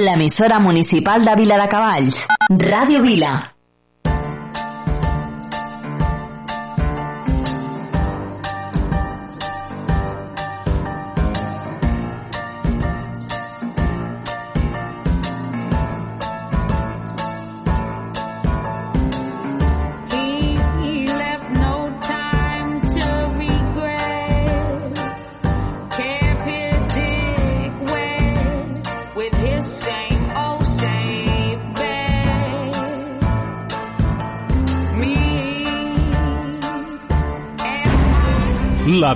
l'emissora municipal de Vila de Cavalls. Ràdio Vila.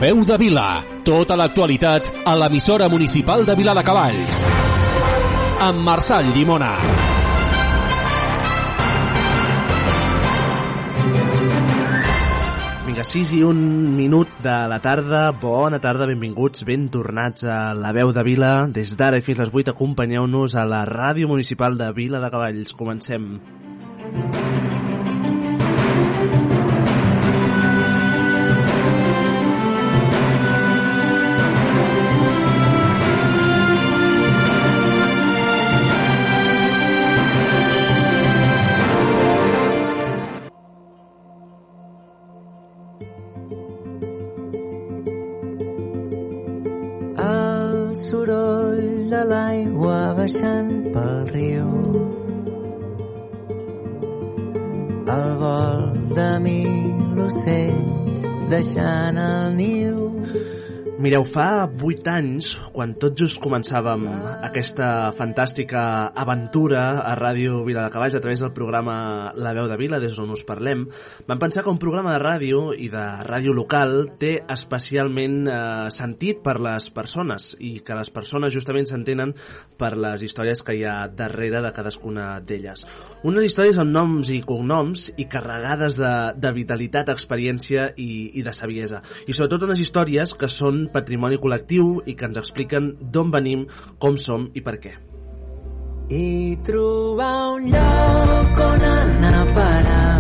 Veu de Vila. Tota l'actualitat a l'emissora municipal de Vila de Cavalls. Amb Marçal Llimona. Vinga, 6 i un minut de la tarda. Bona tarda, benvinguts, ben tornats a la veu de Vila. Des d'ara i fins les 8 acompanyeu-nos a la ràdio municipal de Vila de Cavalls. Comencem. El pel riu. El vol de mil ocells deixant el niu. Mireu, fa 8 anys, quan tot just començàvem aquesta fantàstica aventura a Ràdio Vila de Cavalls a través del programa La veu de Vila, des d'on us parlem, vam pensar que un programa de ràdio i de ràdio local té especialment eh, sentit per les persones i que les persones justament s'entenen per les històries que hi ha darrere de cadascuna d'elles. Unes històries amb noms i cognoms i carregades de, de vitalitat, experiència i, i de saviesa. I sobretot unes històries que són patrimoni col·lectiu i que ens expliquen d'on venim, com som i per què. I trobar un lloc on anar a parar,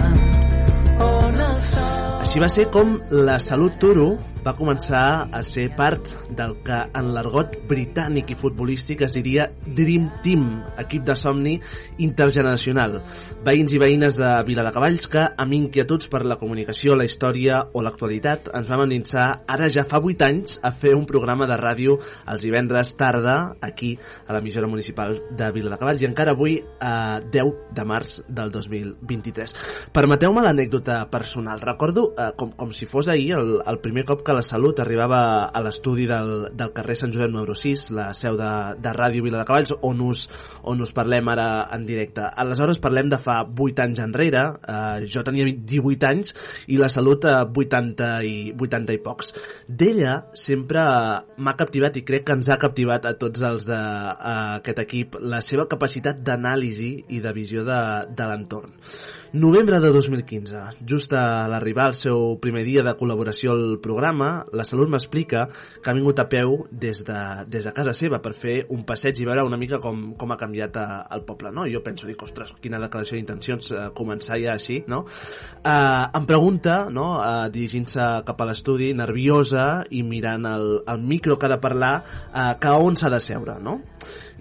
on el sol... Així va ser com la Salut Turo va començar a ser part del que en l'argot britànic i futbolístic es diria Dream Team, equip de somni intergeneracional. Veïns i veïnes de Viladecavalls que, amb inquietuds per la comunicació, la història o l'actualitat, ens vam endinsar ara ja fa 8 anys a fer un programa de ràdio els divendres tarda aquí a l'emissora municipal de Viladecavalls i encara avui a 10 de març del 2023. Permeteu-me l'anècdota personal. Recordo eh, com, com si fos ahir el, el primer cop que la Salut arribava a l'estudi del, del carrer Sant Josep número 6, la seu de, de Ràdio Vila de Cavalls, on us, on us parlem ara en directe. Aleshores parlem de fa 8 anys enrere, eh, jo tenia 18 anys i la Salut eh, 80 i, 80 i pocs. D'ella sempre m'ha captivat i crec que ens ha captivat a tots els d'aquest equip la seva capacitat d'anàlisi i de visió de, de l'entorn. Novembre de 2015, just a l'arribar al seu primer dia de col·laboració al programa, la Salut m'explica que ha vingut a peu des de, des de casa seva per fer un passeig i veure una mica com, com ha canviat a, el poble, no? I jo penso, dic, ostres, quina declaració d'intencions eh, començar ja així, no? Eh, em pregunta, no?, eh, dirigint-se cap a l'estudi, nerviosa i mirant el, el micro que ha de parlar, eh, que on s'ha de seure, no?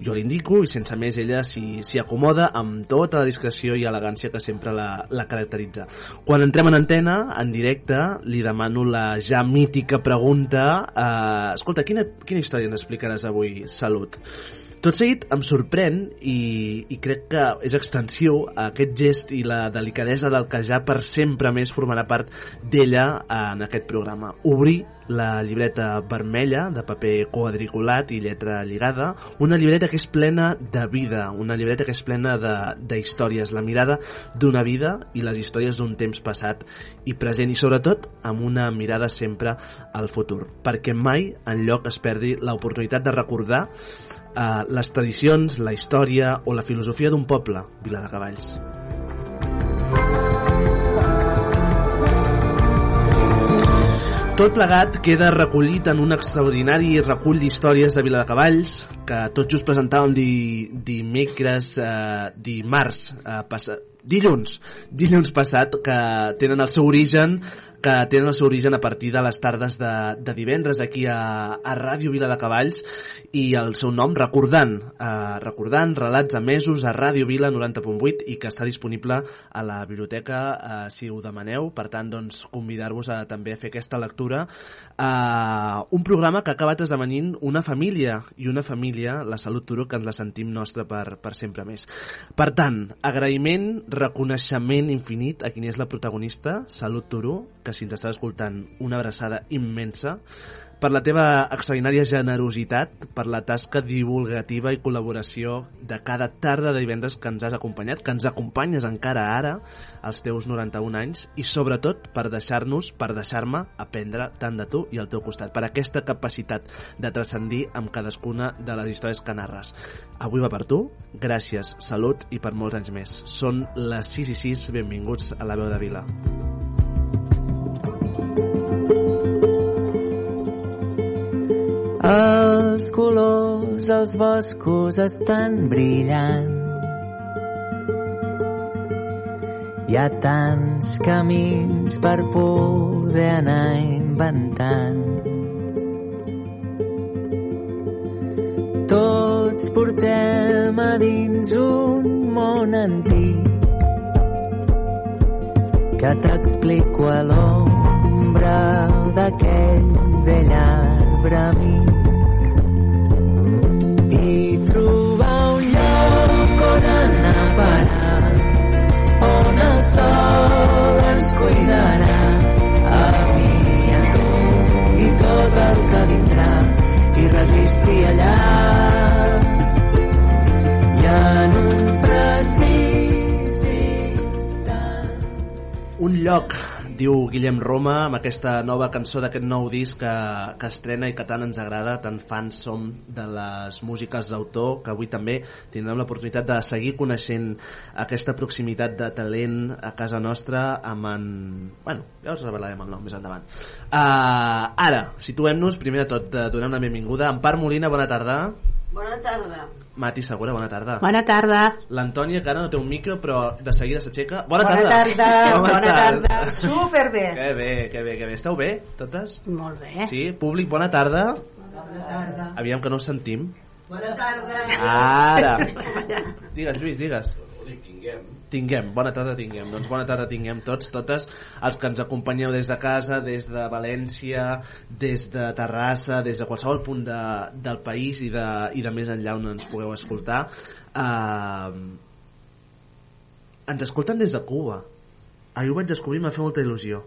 Jo l'indico i sense més ella s'hi acomoda amb tota la discreció i elegància que sempre la, la caracteritza. Quan entrem en antena, en directe, li demano la ja mítica pregunta eh, escolta, quina, quina història ens explicaràs avui? Salut. Tot seguit em sorprèn i, i crec que és extensiu aquest gest i la delicadesa del que ja per sempre més formarà part d'ella en aquest programa. Obrir la llibreta vermella de paper quadriculat i lletra lligada, una llibreta que és plena de vida, una llibreta que és plena de, de històries, la mirada d'una vida i les històries d'un temps passat i present i sobretot amb una mirada sempre al futur, perquè mai en lloc es perdi l'oportunitat de recordar eh, les tradicions, la història o la filosofia d'un poble, Vila de Cavalls. Tot plegat queda recollit en un extraordinari recull d'històries de Viladecavalls que tot just presentàvem di, dimecres, eh, dimarts, eh, passa, dilluns, dilluns passat, que tenen el seu origen que tenen el seu origen a partir de les tardes de, de divendres aquí a, a Ràdio Vila de Cavalls i el seu nom recordant, eh, recordant relats a mesos a Ràdio Vila 90.8 i que està disponible a la biblioteca eh, si ho demaneu, per tant doncs convidar-vos a també a fer aquesta lectura eh, un programa que ha acabat esdevenint una família i una família, la Salut Turo, que ens la sentim nostra per, per sempre més. Per tant, agraïment, reconeixement infinit a qui és la protagonista, Salut Turo, que si ens estàs escoltant, una abraçada immensa, per la teva extraordinària generositat, per la tasca divulgativa i col·laboració de cada tarda de divendres que ens has acompanyat, que ens acompanyes encara ara, als teus 91 anys, i sobretot per deixar-nos, per deixar-me aprendre tant de tu i al teu costat, per aquesta capacitat de transcendir amb cadascuna de les històries que narres. Avui va per tu, gràcies, salut i per molts anys més. Són les 6 i 6, benvinguts a la veu de Vila. Els colors als boscos estan brillant. Hi ha tants camins per poder anar inventant. Tots portem a dins un món antic que t'explico a l'ombra d'aquell vell arbre amic i trobar un lloc on anar a parar on el sol ens cuidarà a mi i a tu i tot el que vindrà i resistir allà. I en un precís instant Un lloc, diu Guillem Roma, amb aquesta nova cançó d'aquest nou disc que, que estrena i que tant ens agrada, tan fans som de les músiques d'autor, que avui també tindrem l'oportunitat de seguir coneixent aquesta proximitat de talent a casa nostra amb en... Bueno, ja us revelarem el nom més endavant. Uh, ara, situem-nos, primer de tot, uh, donem la benvinguda. Empar Molina, bona tarda. Bona tarda. Mati Segura, bona tarda. Bona tarda. L'Antònia, que ara no té un micro, però de seguida s'aixeca. Bona, Bona tarda. Com Bona estàs? tarda. Superbé. Que bé, que bé, que bé. Esteu bé, totes? Molt bé. Sí? Públic, bona tarda. Bona tarda. Aviam que no us sentim. Bona tarda. Ara. Digues, Lluís, digues. Tinguem, bona tarda tinguem. Doncs bona tarda tinguem tots, totes, els que ens acompanyeu des de casa, des de València, des de Terrassa, des de qualsevol punt de, del país i de, i de més enllà on ens pugueu escoltar. Uh, ens escolten des de Cuba. Ahir ho vaig descobrir i m'ha fet molta il·lusió.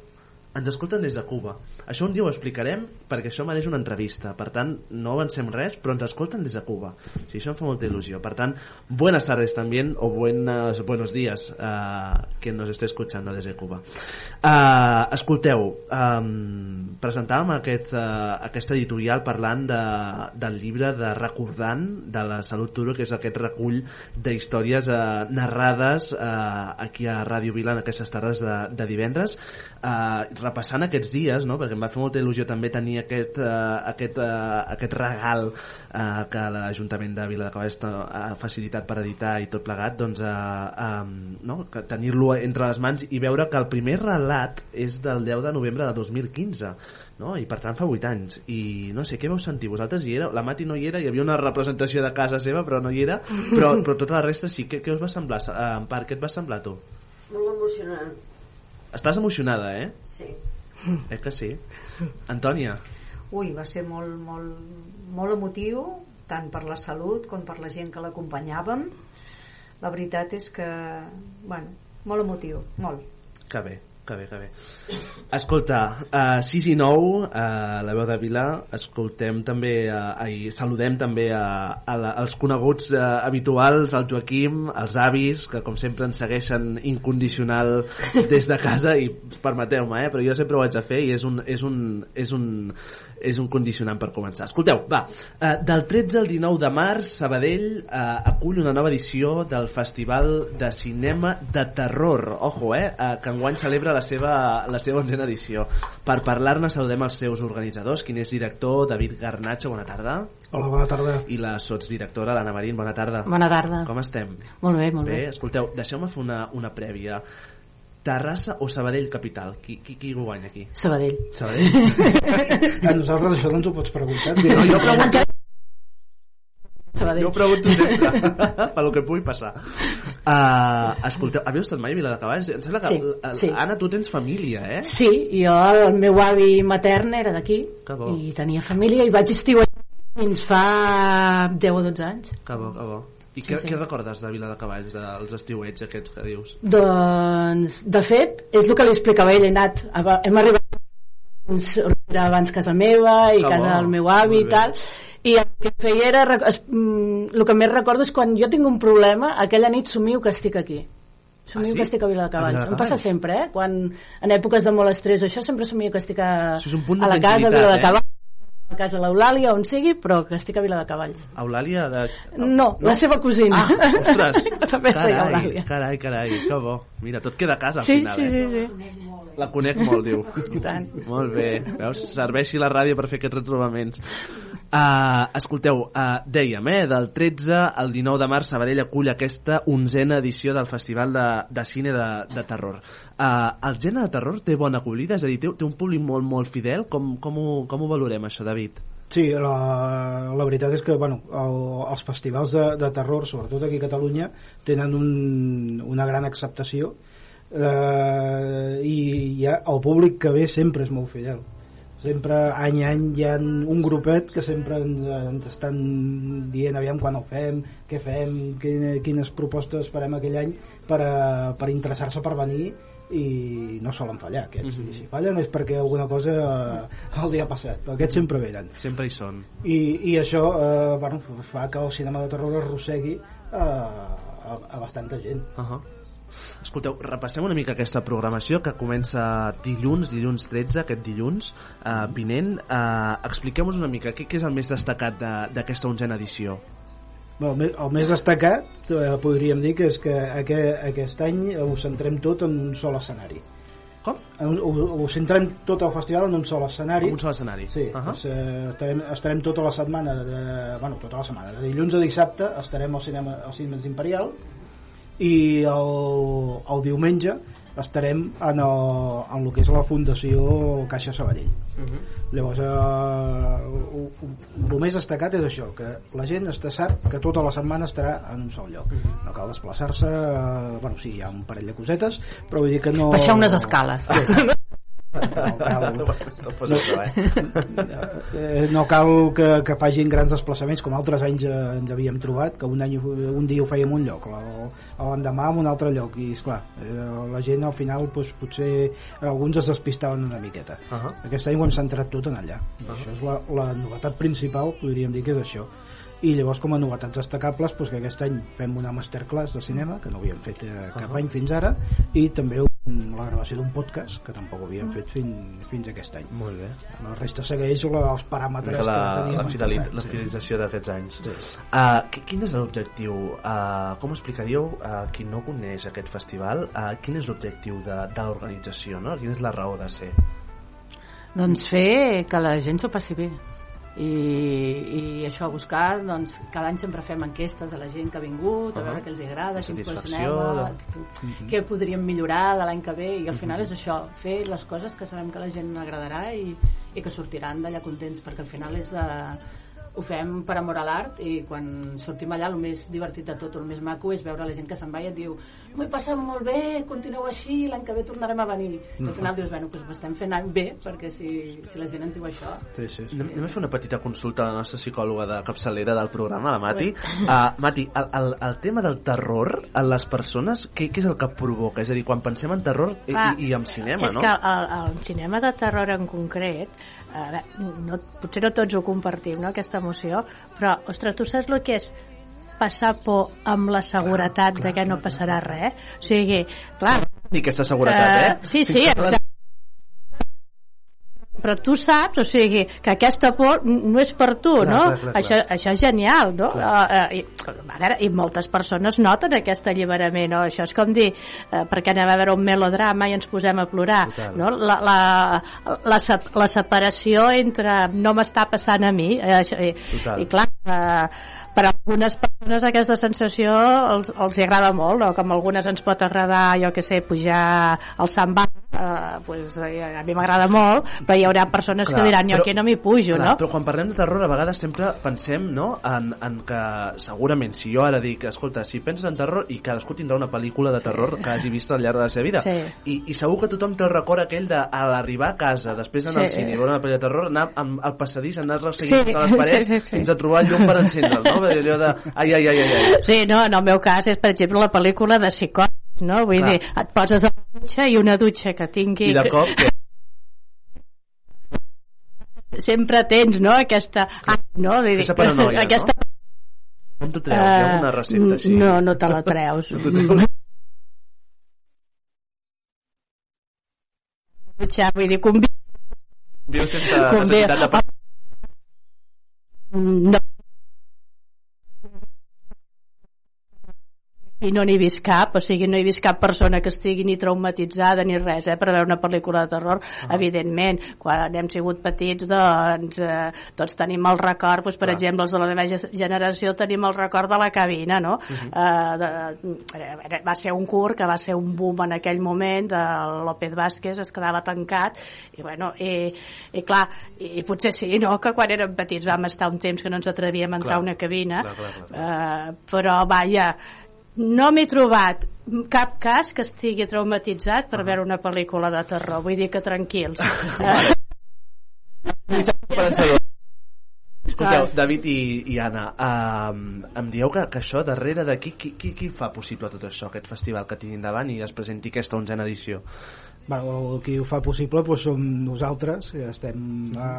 Ens escolten des de Cuba. Això un dia ho explicarem perquè això mereix una entrevista. Per tant, no avancem res, però ens escolten des de Cuba. O sigui, això em fa molta il·lusió. Per tant, buenas tardes también o buenas, buenos días uh, que nos esté escuchando desde Cuba. Uh, escolteu, um, presentàvem aquest, uh, aquest editorial parlant de, del llibre de Recordant de la Salut Turo, que és aquest recull d'històries uh, narrades uh, aquí a Ràdio Vila en aquestes tardes de, de divendres uh, repassant aquests dies, no? perquè em va fer molta il·lusió també tenir aquest, uh, aquest, uh, aquest regal uh, que l'Ajuntament de Vila de Cavalls ha facilitat per editar i tot plegat, doncs uh, um, no? tenir-lo entre les mans i veure que el primer relat és del 10 de novembre de 2015 no? i per tant fa 8 anys i no sé, què vau sentir? Vosaltres hi era? La Mati no hi era, hi havia una representació de casa seva però no hi era, però, però tota la resta sí què, què us va semblar? Uh, Empar, què et va semblar tu? Molt emocionant. Estàs emocionada, eh? Sí. Eh que sí? Antònia, Ui, va ser molt, molt, molt emotiu, tant per la salut com per la gent que l'acompanyàvem. La veritat és que, bueno, molt emotiu, molt. que bé, que bé, que bé. Escolta, uh, 6 i 9, uh, la veu de Vila, escoltem també, uh, i saludem també a, a la, als coneguts uh, habituals, al Joaquim, als avis, que com sempre ens segueixen incondicional des de casa, i permeteu-me, eh, però jo sempre ho haig de fer i és un, és un, és un, és un condicionant per començar. Escolteu, va, uh, del 13 al 19 de març, Sabadell uh, acull una nova edició del Festival de Cinema de Terror, ojo, eh, uh, que enguany celebra la seva, la seva onzena edició. Per parlar-ne saludem els seus organitzadors, quin és director, David Garnacho, bona tarda, Hola, bona tarda. i la sotsdirectora, l'Anna Marín, bona tarda. Bona tarda. Com estem? Molt bé, molt bé. Bé, escolteu, deixeu-me fer una, una prèvia. Terrassa o Sabadell capital? Qui, qui, qui ho guanya aquí? Sabadell. Sabadell? A nosaltres això no ens ho pots preguntar. No, jo pregunto, Sabadell. jo pregunto sempre, pel que pugui passar. Uh, escolteu, havíeu estat mai a Viladecavalls? Em sembla que, Sí, eh, sí. Anna, tu tens família, eh? Sí, jo, el meu avi matern era d'aquí i tenia família i vaig estiuar fins fa 10 o 12 anys. Que bo, que bo. I Sí, què, sí. què recordes de Viladecavalls, dels estiuets aquests que dius? Doncs, de fet, és el que li explicava ell, he anat, hem arribat abans casa meva i Que casa bo, del meu avi i tal, i el que feia era, es- mm, el que més recordo és quan jo tinc un problema, aquella nit somio que estic aquí. Somio Ah, sí? que estic a A Viladecavalls. Em Viladecavalls? passa sempre, eh? Quan, en èpoques de molt estrès, això sempre somio que estic a, a la casa a d'intensilitat, Viladecavalls, a casa de l'Eulàlia, on sigui, però que estic a Viladecavalls. Eulàlia de... No, la seva cosina. Ah, ostres! També carai, Eulàlia. carai, carai, que bo. Mira, tot queda a casa al Sí, final, sí, eh? sí, sí. La conec molt, diu. I tant. Molt bé. Veus? Serveixi la ràdio per fer aquests retrobaments. Uh, escolteu, uh, dèiem, eh, del 13 al 19 de març Sabadell acull aquesta onzena edició del Festival de, de Cine de, de Terror. Uh, el gènere de terror té bona acollida? És a dir, té, té un públic molt, molt fidel? Com, com, ho, com ho valorem, això, David? Sí, la, la veritat és que bueno, el, els festivals de, de terror, sobretot aquí a Catalunya, tenen un, una gran acceptació eh, i ja, el públic que ve sempre és molt fidel. Sempre, any a any, hi ha un grupet que sempre ens, ens estan dient aviam quan ho fem, què fem, quine, quines propostes farem aquell any per, per interessar-se per venir i no solen fallar aquests. Mhm. I si fallen és perquè alguna cosa eh, els hi ha passat, però aquests sempre venen Sempre hi són. i, i això eh, bueno, fa que el cinema de terror arrossegui eh, a, a bastanta gent Uh -huh. Escolteu, repassem una mica aquesta programació que comença dilluns, dilluns 13, aquest dilluns eh, vinent. Eh, Expliqueu-nos una mica què, què és el més destacat de- d'aquesta onzena edició. Bé, el, més, destacat eh, podríem dir que és que aquest, aquest any ho centrem tot en un sol escenari Com? en un, ho, ho centrem tot el festival en un sol escenari Un sol escenari. Sí, Uh doncs, eh, estarem, estarem tota la setmana, de, bueno, tota la setmana, de dilluns a dissabte estarem al cinema, al Cinemes Imperial i el, el diumenge estarem en, el, en el que és la Fundació Caixa Sabadell. Uh -huh. Llavors, eh, el més destacat és això, que la gent està sap que tota la setmana estarà en un sol lloc. No cal desplaçar-se, eh, bueno, sí, hi ha un parell de cosetes, però vull dir que no... Baixar unes escales. No cal, No eh? eh, no cal que, que facin grans desplaçaments com altres anys eh, ens havíem trobat que un, any, un dia ho fèiem un lloc l'endemà en un altre lloc i esclar, eh, la gent al final doncs, potser alguns es despistaven una miqueta Uh -huh. aquest any ho hem centrat tot en allà I Ah. això és la, la novetat principal podríem dir que és això i llavors com a novetats destacables doncs que aquest any fem una masterclass de cinema que no havíem fet eh, cap Ah. any fins ara i també la gravació d'un podcast que tampoc havíem fet fins, fins aquest any Molt bé. la resta segueix la, els paràmetres la, que teníem la, la sí. fidelització d'aquests anys. Sí. Uh, quin és l'objectiu? Uh, com explicaríeu a uh, qui no coneix aquest festival? Uh, quin és l'objectiu de, de l'organització? No? Quina és la raó de ser? Doncs fer que la gent s'ho passi bé i, i això, buscar doncs, cada any sempre fem enquestes a la gent que ha vingut, a Ahà. veure què els agrada quin Satisfacció, cinema, de- què podríem millorar de l'any que ve i al final és això, fer les coses que sabem que a la gent agradarà i, i que sortiran d'allà contents perquè al final és de, ho fem per amor a l'art i quan sortim allà el més divertit de tot, el més maco és veure la gent que se'n va i et diu m'ho he passat molt bé, continueu així l'any que ve tornarem a venir i al final dius, bueno, doncs ho estem fent bé perquè si, si la gent ens diu això sí, sí, sí. Anem, a fer una petita consulta a la nostra psicòloga de capçalera del programa, la Mati. Uh, Mati, el, el, el tema del terror a les persones, què, què és el que provoca? És a dir, quan pensem en terror i, Clar, i, i en cinema, és no? que el, el cinema de terror en concret ara, no, potser no tots ho compartim no, aquesta emoció però ostres, tu saps el que és passar por amb la seguretat de que no passarà res o sigui, clar I aquesta seguretat, eh? sí, sí, la- exacte. però tu saps, o sigui, que aquesta por no és per tu, Clar, no? clar, clar, això, clar. això és genial, no? Clar. Uh, i, a veure, I moltes persones noten aquest alliberament, no? Això és com dir, uh, perquè anem a veure un melodrama i ens posem a plorar, Total. no? La, la, la, sep- la separació entre no m'està passant a mi, eh, això, i, Total. i clar, uh, per a algunes persones aquesta sensació els, els hi agrada molt, no? com algunes ens pot agradar, jo que sé, pujar al samba, eh, pues, eh, a mi m'agrada molt, però hi haurà persones Clar, que diran, jo però- aquí no m'hi pujo, Clar, no? Però quan parlem de terror, a vegades sempre pensem no, en, en que segurament si jo ara dic, escolta, si penses en terror i cadascú tindrà una pel·lícula de terror que hagi vist al llarg de la seva vida Sí. I, i segur que tothom té el record aquell de a l'arribar a casa, després d'anar Sí. al cine veure una pel·lícula de terror, anar amb, al passadís, anar Sí, resseguint sí, les parets sí, sí, sí. fins a trobar el llum per encendre'l, no? Allò de... Ai, ai, ai, ai, ai. Sí, no, en el meu cas és, per exemple, la pel·lícula de psicòtics, no? Vull Clar. dir, et poses a la dutxa i una dutxa que tingui... I de cop, que... Sempre tens, no?, aquesta... Ah, no? Vull dir, Aquesta paranoia, no? aquesta... Com t'ho treus? Hi ha alguna Eh, recepta així? No, no te la treus. No treus? Dutxar, vull dir, convi... Viu sense convé... necessitat de... No. I no n'he vist cap, o sigui, no he vist cap persona que estigui ni traumatitzada ni res, eh, per veure una pel·lícula de terror, ah. evidentment, quan hem sigut petits, doncs, eh, tots tenim el record, doncs, per Clar. exemple, els de la meva ge- generació tenim el record de la cabina, no? Uh Mhm. -huh. eh, de, va ser un curt que va ser un boom en aquell moment, de López Vázquez es quedava tancat, i bueno, i, i clar, i, i potser sí, no?, que quan érem petits vam estar un temps que no ens atrevíem a entrar Clar. a una cabina, Clar, clar, clar, Eh, però vaja no m'he trobat cap cas que estigui traumatitzat per veure una pel·lícula de terror vull dir que tranquils Eh. Escolteu. David i, i Anna, um, em dieu que, que això darrere d'aquí, qui, qui, qui fa possible tot això, aquest festival que tiri endavant i es presenti aquesta onzena edició? Bueno, qui ho fa possible doncs, som nosaltres, estem a,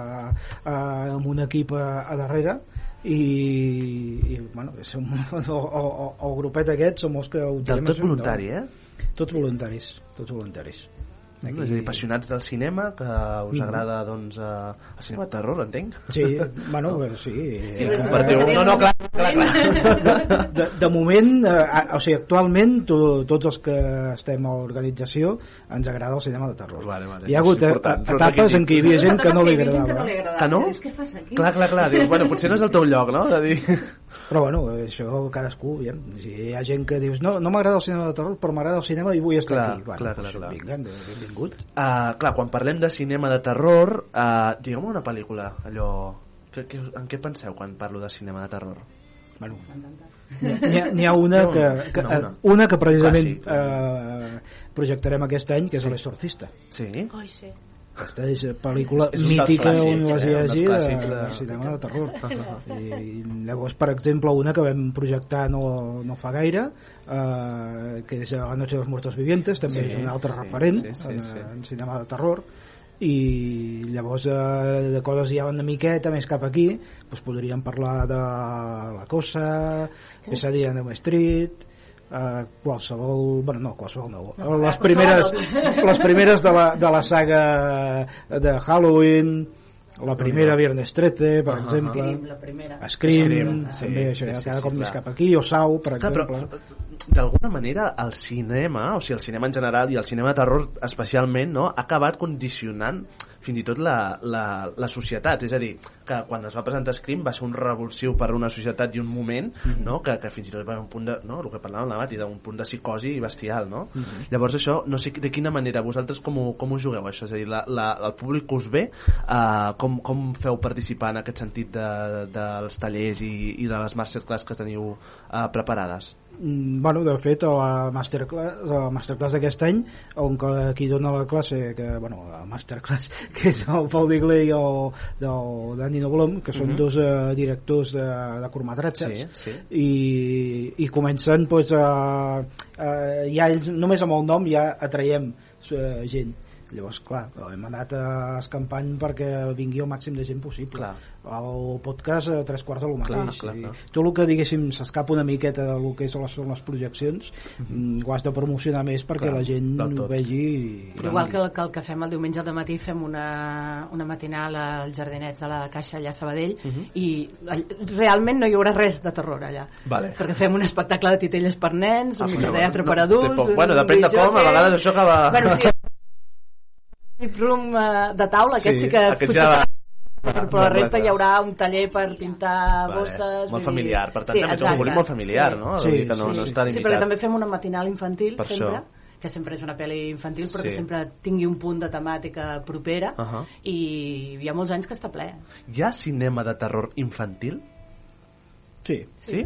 a, amb un equip a, a darrere i, i bueno, som, el, el, el grupet aquest som els que ho tirem tot voluntari, eh? Tots voluntaris, tots voluntaris. Aquí... És a dir, apassionats del cinema, que us agrada, doncs, eh, el cinema de terror, entenc? Sí, bueno, eh, sí. Sí, eh, Compartiu. No, no, clar, clar, clar. de, de moment, eh, o sigui, actualment to, tots els que estem a l'organització ens agrada el cinema de terror. Vale, vale, hi ha hagut eh, etapes en què hi havia gent que no li agradava. Que no li agradava. Que no? Dius, què fas aquí? Clar, clar, clar. Dius, bueno, potser no és el teu lloc, no? De dir... Però bueno, això cadascú, ja, si hi ha gent que dius no, no m'agrada el cinema de terror, però m'agrada el cinema i vull estar Clar, aquí. Bueno, clar, clar, doncs clar. Vinga, benvingut. Uh, clar, quan parlem de cinema de terror, uh, digueu-me una pel·lícula, allò... Que, que, en què penseu quan parlo de cinema de terror? Bueno, n'hi ha, ha una que, que Una, una. una que precisament Clàssic. eh, projectarem aquest any que és Sí. l'exorcista Sí? Oi, sí. Aquesta és pel·lícula És- és dels mítica clàssics, on les hi eh? Dels hagi de, clàssics de- de cinema de terror i llavors per exemple una que vam projectar no, no fa gaire eh, que és La noche de los muertos vivientes també Sí, és un altre sí, referent sí, sí, en, sí. en cinema de terror i llavors eh, de coses ja una miqueta més cap aquí doncs podríem parlar de La Cosa Pesadilla en Elm Street eh, qualsevol, bueno no, qualsevol no. Les primeres, les primeres de la, de la saga de Halloween la primera Viernes 13 per exemple. Scream, la primera. Scream, Scream, també sí, això ja sí, cada sí, cop més clar. cap aquí. O Sau per Clar, però exemple. d'alguna manera el cinema, o sigui, el cinema en general i el cinema de terror especialment, no, ha acabat condicionant fins i tot la, la, la societat, és a dir, que quan es va presentar Scream va ser un revulsiu per una societat i un moment, no? que, que fins i tot va un punt de, no? el que parlàvem la Mati, d'un punt de psicosi bestial, no? Llavors això, no sé de quina manera, vosaltres com ho, com ho jugueu això? És a dir, la, la, el públic us ve, uh, com, com feu participar en aquest sentit de, dels tallers i, i de les masterclass que teniu uh, preparades? Mm, bueno, de fet, a la masterclass, a la masterclass d'aquest any, on qui dona la classe, que, bueno, la masterclass, que és el Pau Diglé i el, el Dani Noblom, que són Mhm. dos eh, directors de, de curtmetratges, Sí, sí. i, i comencen pues, a, a, ja ells, només amb el nom ja atraiem eh, gent llavors clar, hem anat a escampant perquè vingui el màxim de gent possible Clar. el podcast a tres quarts de lo mateix clar, I clar. tot el que diguéssim s'escapa una miqueta del que són les, les projeccions mm, ho has de promocionar més perquè Clar, la gent ho vegi i, Igual que el, que el que fem el diumenge al matí fem una, una matinal als jardinets de la Caixa allà a Sabadell Mhm. i all- realment no hi haurà res de terror allà Vale. perquè fem un espectacle de titelles per nens un Ah, microteatre no, per no, adults un Bueno, depèn de com, a vegades això acaba- bueno, sí, escape room eh, de taula aquests sí, que aquests potser ja- serà- però la resta hi haurà un taller per pintar Vale, bosses molt familiar, per tant, també és un exacte. públic molt familiar, no? Sí, Vull dir que no, sí, no sí. Sí, perquè també fem una matinal infantil Per sempre, això. que sempre és una pel·li infantil però Sí. que sempre tingui un punt de temàtica propera Ahà. i hi ha molts anys que està ple. Hi ha cinema de terror infantil? sí, Sí?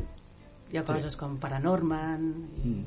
Hi ha coses com Paranorman i...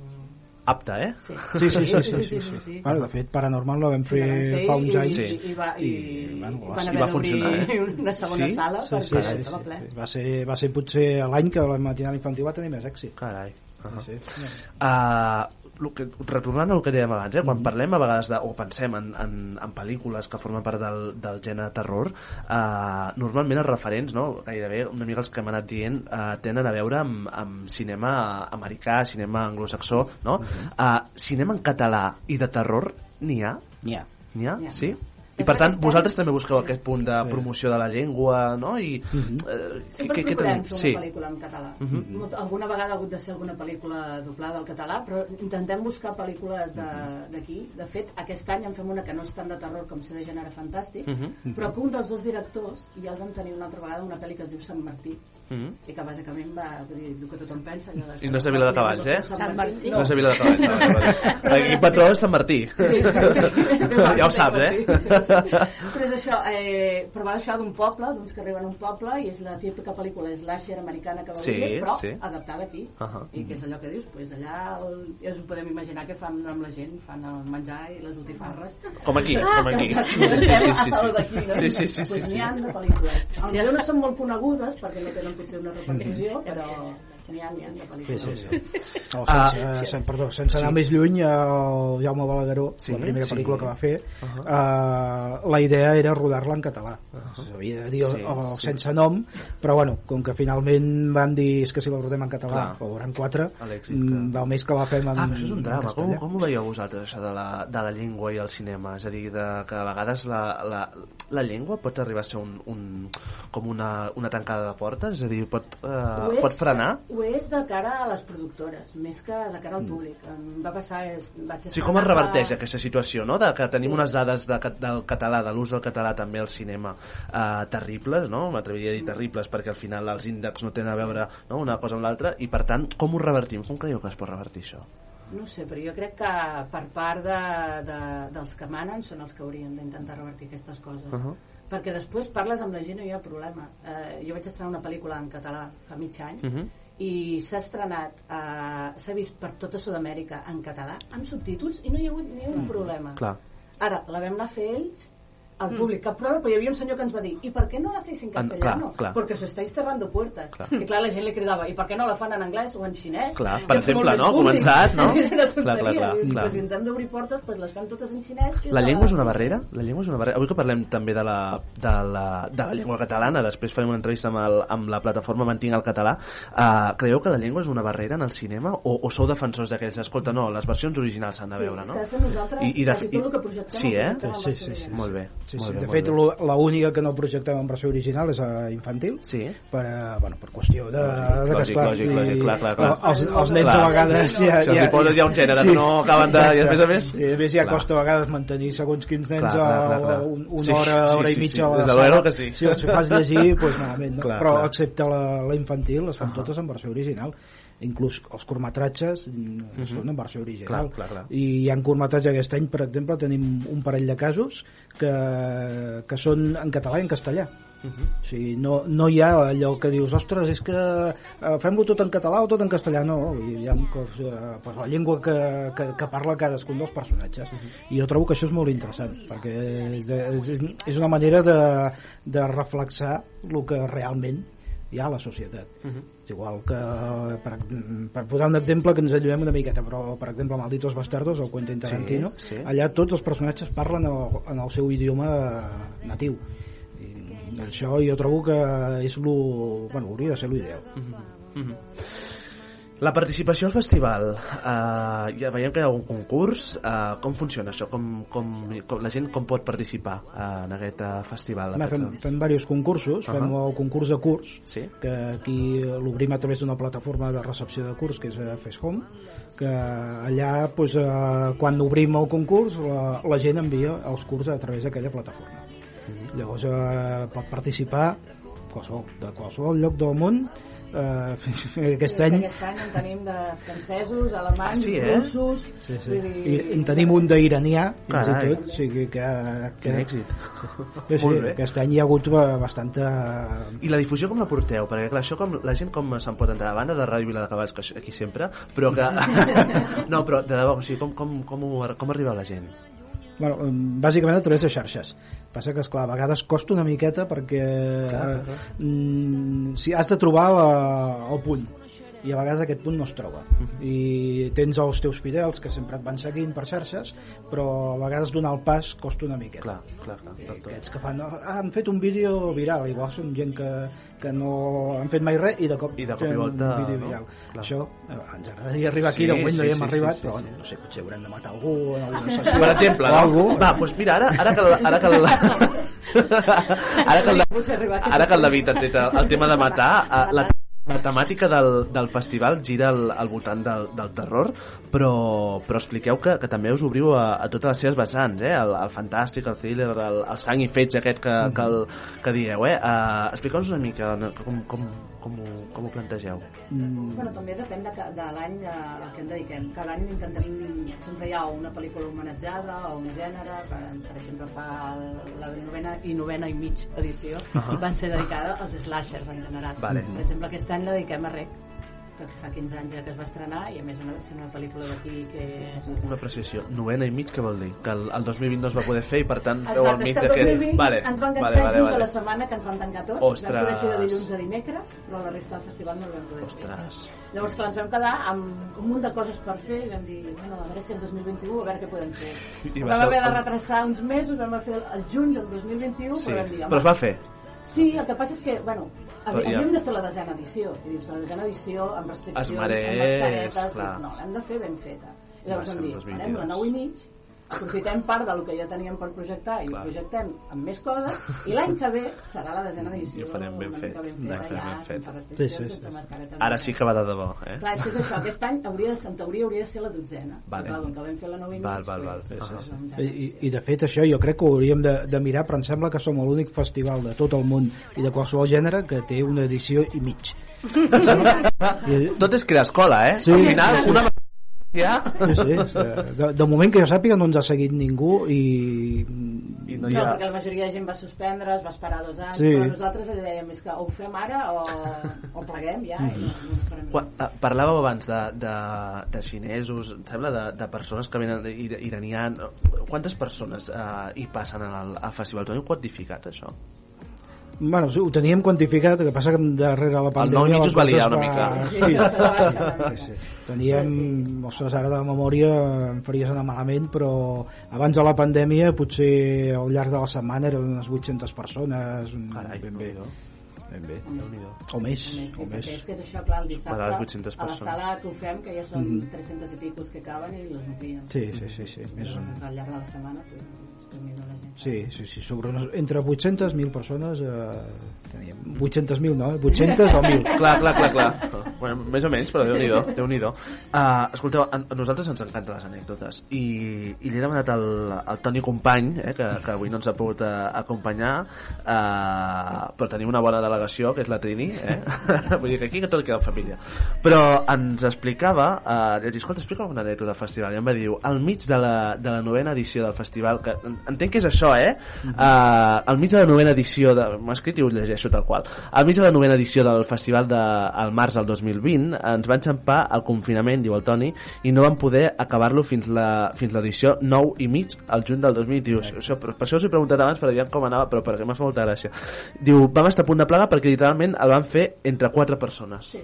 Apte, eh? Sí. Sí, sí, sí, sí, sí, sí, sí, sí. sí. Bueno, de fet, Paranormal la vam Sí, la vam fer fer fa uns i- anys i, i, va, i, I, bueno, i va- i funcionar, eh? una segona Sí? sala sí, perquè sí, sí, estava sí, ple. sí. Va, ser, va ser potser l'any que la matinal infantil va tenir més èxit Carai. Uh sí, sí. Uh, lo que, retornant al que dèiem abans, eh? quan Mhm. parlem a vegades de, o pensem en, en, en pel·lícules que formen part del, del gènere terror, uh, normalment els referents, no? gairebé una mica els que hem anat dient, uh, tenen a veure amb, amb cinema americà, cinema anglosaxó, no? Mhm. uh, cinema en català i de terror n'hi ha? N'hi ha. N'hi ha? N'hi ha. Sí? I De per tant, vosaltres també busqueu aquest punt de promoció de la llengua, no? I, Mhm. eh, Sempre què- què procurem fer una Sí. pel·lícula en català. Mhm. Molt- Alguna vegada ha hagut de ser alguna pel·lícula doblada al català, però intentem buscar pel·lícules de- d'aquí. De, fet, aquest any en fem una que no és tant de terror com ser de gènere fantàstic, Mhm. però que un dels dos directors ja el vam tenir una altra vegada una pel·li que es diu Sant Martí, Mhm. i que bàsicament va dir, el que tothom pensa. allò de- I no és de Vila de Cavalls, eh? Sant Martí. No és a Vila de Cavalls. No, no, no. Aquí patró és Sant Martí. ja ho saps, eh? Sí, sí, sí. Però és això, eh, però va això d'un poble, d'uns que arriben a un poble, i és la típica pel·lícula slasher americana que va Sí, dir, però sí. adaptada aquí. Ahà. I que és allò que dius, pues allà el, ja us ho podem imaginar que fan amb la gent, fan el menjar i les botifarres. Com aquí, com aquí. Sí, sí, sí, no? sí. Sí, sí, sí, sí, Pues sí. n'hi ha de pel·lícules. Potser no són molt conegudes perquè no tenen potser una repercussió, però n'hi ha, n'hi ha de Sí, pel·lícules. sí, sí. No, Ah, sense, sí. sen, perdó, sense anar més lluny, el Jaume Balagueró, Sí, la primera sí. pel·lícula que va fer, Uh-huh. eh, la idea era rodar-la en català. S'havia de dir Sí, o, sí. sense nom, però bueno, com que finalment van dir és que si la rodem en català, Clar. o hauran quatre, mm, que- val més que la fem en, Ah, això és un en drama. Com, com ho veieu vosaltres, això de la, de la llengua i el cinema? És a dir, de, que a vegades la, la, la llengua pot arribar a ser un, un, com una, una tancada de portes? És a dir, pot, eh, és- pot frenar? Ho és de cara a les productores, més que de cara al públic. Em va passar... És, vaig sigui, com es reverteix fa- aquesta situació, no? De que tenim Sí. unes dades de, del català, de l'ús del català també al cinema eh, terribles, no? M'atreviria a dir terribles perquè al final els índexs no tenen a veure no? una cosa amb l'altra i per tant, com ho revertim? Com creieu que es pot revertir això? No sé, però jo crec que per part de, de, dels que manen són els que haurien d'intentar revertir aquestes coses. Uh -huh. Perquè després parles amb la gent i no hi ha problema. Eh, jo vaig estrenar una pel·lícula en català fa mig any Uh -huh. i s'ha estrenat, eh, s'ha vist per tota Sud-amèrica en català, amb subtítols, i no hi ha hagut ni un problema. Clar. Ara, la vam anar a fer ells, al públic, cap problema, però hi havia un senyor que ens va dir i per què no la feis en castellano? clar, clar. Perquè s'estáis cerrando puertas. Clar. I clar, la gent li cridava, i per què no la fan en anglès o en xinès? Clar, I per exemple, no? Públic. començat, no? Clar, clar, clar, clar. Però si ens hem d'obrir portes, doncs les fem totes en xinès. La de- llengua és una barrera? La llengua és una barrera. Avui que parlem també de la, de la, de la llengua catalana, després farem una entrevista amb, el, amb la plataforma Mantinc el català, uh, creieu que la llengua és una barrera en el cinema o, o sou defensors d'aquells? Escolta, no, les versions originals s'han de Sí, veure, no? que de fet nosaltres quasi tot el que projectem Sí, eh? Sí, sí, sí, original. Molt bé. Sí, sí. bé, De fet, bé. lo- la única que no projectem en versió original és a infantil, Sí. per, eh, bueno, per qüestió de, de que, Lògic, esclar, lògic, lògic, clar, clar, clar. els, els nens Clar. a vegades ja, Si els hi poses ja un gènere que no acaben de- i a més a més- i a més ja Clar. costa a vegades mantenir segons quins nens Clar, clar, clar, clar. un, una Sí, hora, sí, hora sí, i mitja sí, a la des sala. que sí. si els fas llegir doncs malament no? Clar, però clar. excepte la, la infantil les fan totes en versió original inclús els curtmetratges mm, són en versió original Mhm. Clar, clar, clar. i hi ha curtmetratges aquest any per exemple tenim un parell de casos que, que són en català i en castellà Mhm. o sigui, no, no hi ha allò que dius ostres, és que eh, fem-lo tot en català o tot en castellà no, hi ha cos, eh, pues, la llengua que, que, que parla cadascun dels personatges i jo trobo que això és molt interessant perquè és, és, és una manera de, de reflexar el que realment hi ha a la societat Mhm. és igual que per, per posar un exemple que ens allunyem una miqueta però per exemple Malditos Bastardos el Quentin Tarantino Sí, sí. allà tots els personatges parlen en el, en el seu idioma natiu i això jo trobo que és lo, bueno, hauria de ser l'ideal Mhm. La participació al festival, eh, ja veiem que hi ha un concurs, eh, com funciona això? Com, com, com, la gent com pot participar eh, en aquest eh, festival? Home, fem, fem diversos concursos, uh -huh. fem el concurs de curs, Sí? que aquí l'obrim a través d'una plataforma de recepció de curs, que és a FaceHome, que allà, doncs, eh, quan obrim el concurs, la, la gent envia els curs a través d'aquella plataforma. Llavors eh, pot participar qualsevol, de qualsevol lloc del món. Eh, aquest I any Aquest any en tenim de francesos, alemanys, Ah, sí, eh? russos... Sí, sí. dir- I en tenim un d'iranià, fins i tot, o sigui que... que Quin èxit. Sí, sí, aquest any hi ha hagut eh, bastanta... I la difusió com la porteu? Perquè clar, això com, la gent com se'n pot entrar a banda de Ràdio Vila de Cavalls, que això- aquí sempre, però que... no, però de debò, o sigui, com, com, com, ho, com arriba la gent? Bueno, bàsicament a través de xarxes. Passa que, esclar, a vegades costa una miqueta perquè Clar, clar. mm, si has de trobar la, el punt i a vegades aquest punt no es troba i tens els teus fidels que sempre et van seguint per xarxes però a vegades donar el pas costa una miqueta Clar, clar, clar. I del tot. aquests que fan, ah, han fet un vídeo viral igual són gent que, que no han fet mai res i de cop, I de cop i volta, un vídeo no? viral Clar. això eh, ens agradaria arribar aquí Sí, de moment no sí, hi hem sí, arribat sí, sí, però sí. no sé, potser haurem de matar algú sessió Per exemple, no? algú. Va, doncs mira, ara, ara que, el- ara que, el, ara que, el, ara que el David ha tret el, el tema de matar, eh, la, la temàtica del, del festival gira al, al voltant del, del terror, però, però expliqueu que, que també us obriu a, a totes les seves vessants, eh? el, el fantàstic, el thriller, el, el sang i fets aquest que, que, el, que dieu. Eh? Uh, Expliqueu-nos una mica com, com, com, ho, com ho plantegeu. Mm, Bueno, també depèn de, de l'any a, a què en dediquem. Cada any intentem, sempre hi ha una pel·lícula homenatjada o un gènere, per, per exemple fa la novena i novena i mig edició, Ahà. van ser dedicada als slashers en general. Vale. Per exemple, aquest any la dediquem a Rec, fa 15 anys ja que es va estrenar i a més una, una pel·lícula d'aquí que és... Una apreciació. Novena i mig, què vol dir? Que el, el 2020 no es va poder fer i per tant al Exacte, és mig que el aquest... 2020 Vale, ens van vale, enganxar vale, just vale. a la setmana que ens van tancar tots. Ostres. Vam poder fer de dilluns a dimecres, però la resta del festival no el vam poder Ostres. fer. Llavors, clar, ens vam quedar amb un munt de coses per fer i vam dir, bueno, a veure si el 2021, a veure què podem fer. I I va vam haver de retrasar uns mesos, vam fer el juny del 2021, Sí, però vam dir, però es va fer. Sí, el que passa és que, bueno, havíem, ja- de fer la desena edició. I dius, la desena edició amb restriccions, Es mereix, amb mascaretes, clar. no, l'hem de fer ben feta. I llavors vam dir, 2022. farem la 9 i mig, aprofitem part del que ja teníem per projectar i Clar. projectem amb més coses i l'any que ve serà la desena edició I ho farem ben fet. ben feta, ja, ben fet. Sí, sí, sí. Ara sí que va de debò, eh? Clar, és això, aquest any hauria, de- en teoria hauria de ser la dotzena. Vale. Clar, com que vam fer la 9 i Val, val, val. doncs, Sí, sí, sí. doncs, I, i- de fet això jo crec que ho hauríem de, de mirar però em sembla que som l'únic festival de tot el món i de qualsevol gènere que té una edició i mig I, Tot és crear escola, eh? Sí. Al final, una ja... sí, sí, és, eh, de, de moment que jo sàpiga no ens ha seguit ningú i, I no No, hi ha... perquè la majoria de gent va suspendre, es va esperar dos anys, Sí. però nosaltres li dèiem és que o ho fem ara o, o pleguem ja i no, no esperem Quan, eh, parlàveu abans de, de, de xinesos, em sembla, de, de persones que venen ir- iranians. Quantes persones eh, hi passen al, al festival? Ho teniu quantificat, això? Bueno, sí, ho teníem quantificat, el que passa que darrere la pandèmia... nou mig la us va liar es una mica. Sí. sí, sí. Teníem, ostres, ara de memòria em faries anar malament, però abans de la pandèmia potser al llarg de la setmana eren unes 800 persones, Carai, ben bé. Déu-n'hi-do. Ben bé. Déu-n'hi-do. O més, A més, o més. és que és això, clar, el dissabte a les 800 a la persones. sala que ho fem, que ja són Mhm. 300 i picos que caben i les omplien. Sí, sí, sí, sí. Més, Llavors, al llarg de la setmana, gent. Sí, sí, sí, sobre unes, entre 800 1.000 persones eh, teníem 800.000 no, eh? 800 o 1.000 clar, clar, clar, clar. Bueno, més o menys, però Déu-n'hi-do. Déu uh, escolteu, a, a nosaltres ens encanten les anècdotes i, i li he demanat al, al Toni Company, eh, que, que avui no ens ha pogut uh, acompanyar, uh, però tenim una bona delegació, que és la Trini, eh? vull dir que aquí que tot queda en família. Però ens explicava, uh, li vaig dir, escolta, explica'm una anècdota del festival, i em va dir, al mig de la, de la novena edició del festival, que en- entenc que és això, eh? Uh, al mig de la novena edició, de, he escrit i ho llegeixo tal qual, al mig de la novena edició del festival de, al març del 2020, 2020 ens va enxampar el confinament, diu el Toni, i no vam poder acabar-lo fins la- fins l'edició 9 i mig al juny del 2021. Això, per, per això us he preguntat abans per aviam com anava, però perquè m'ha fet molta gràcia. Diu, vam estar a punt de plaga perquè literalment el van fer entre quatre persones. Sí.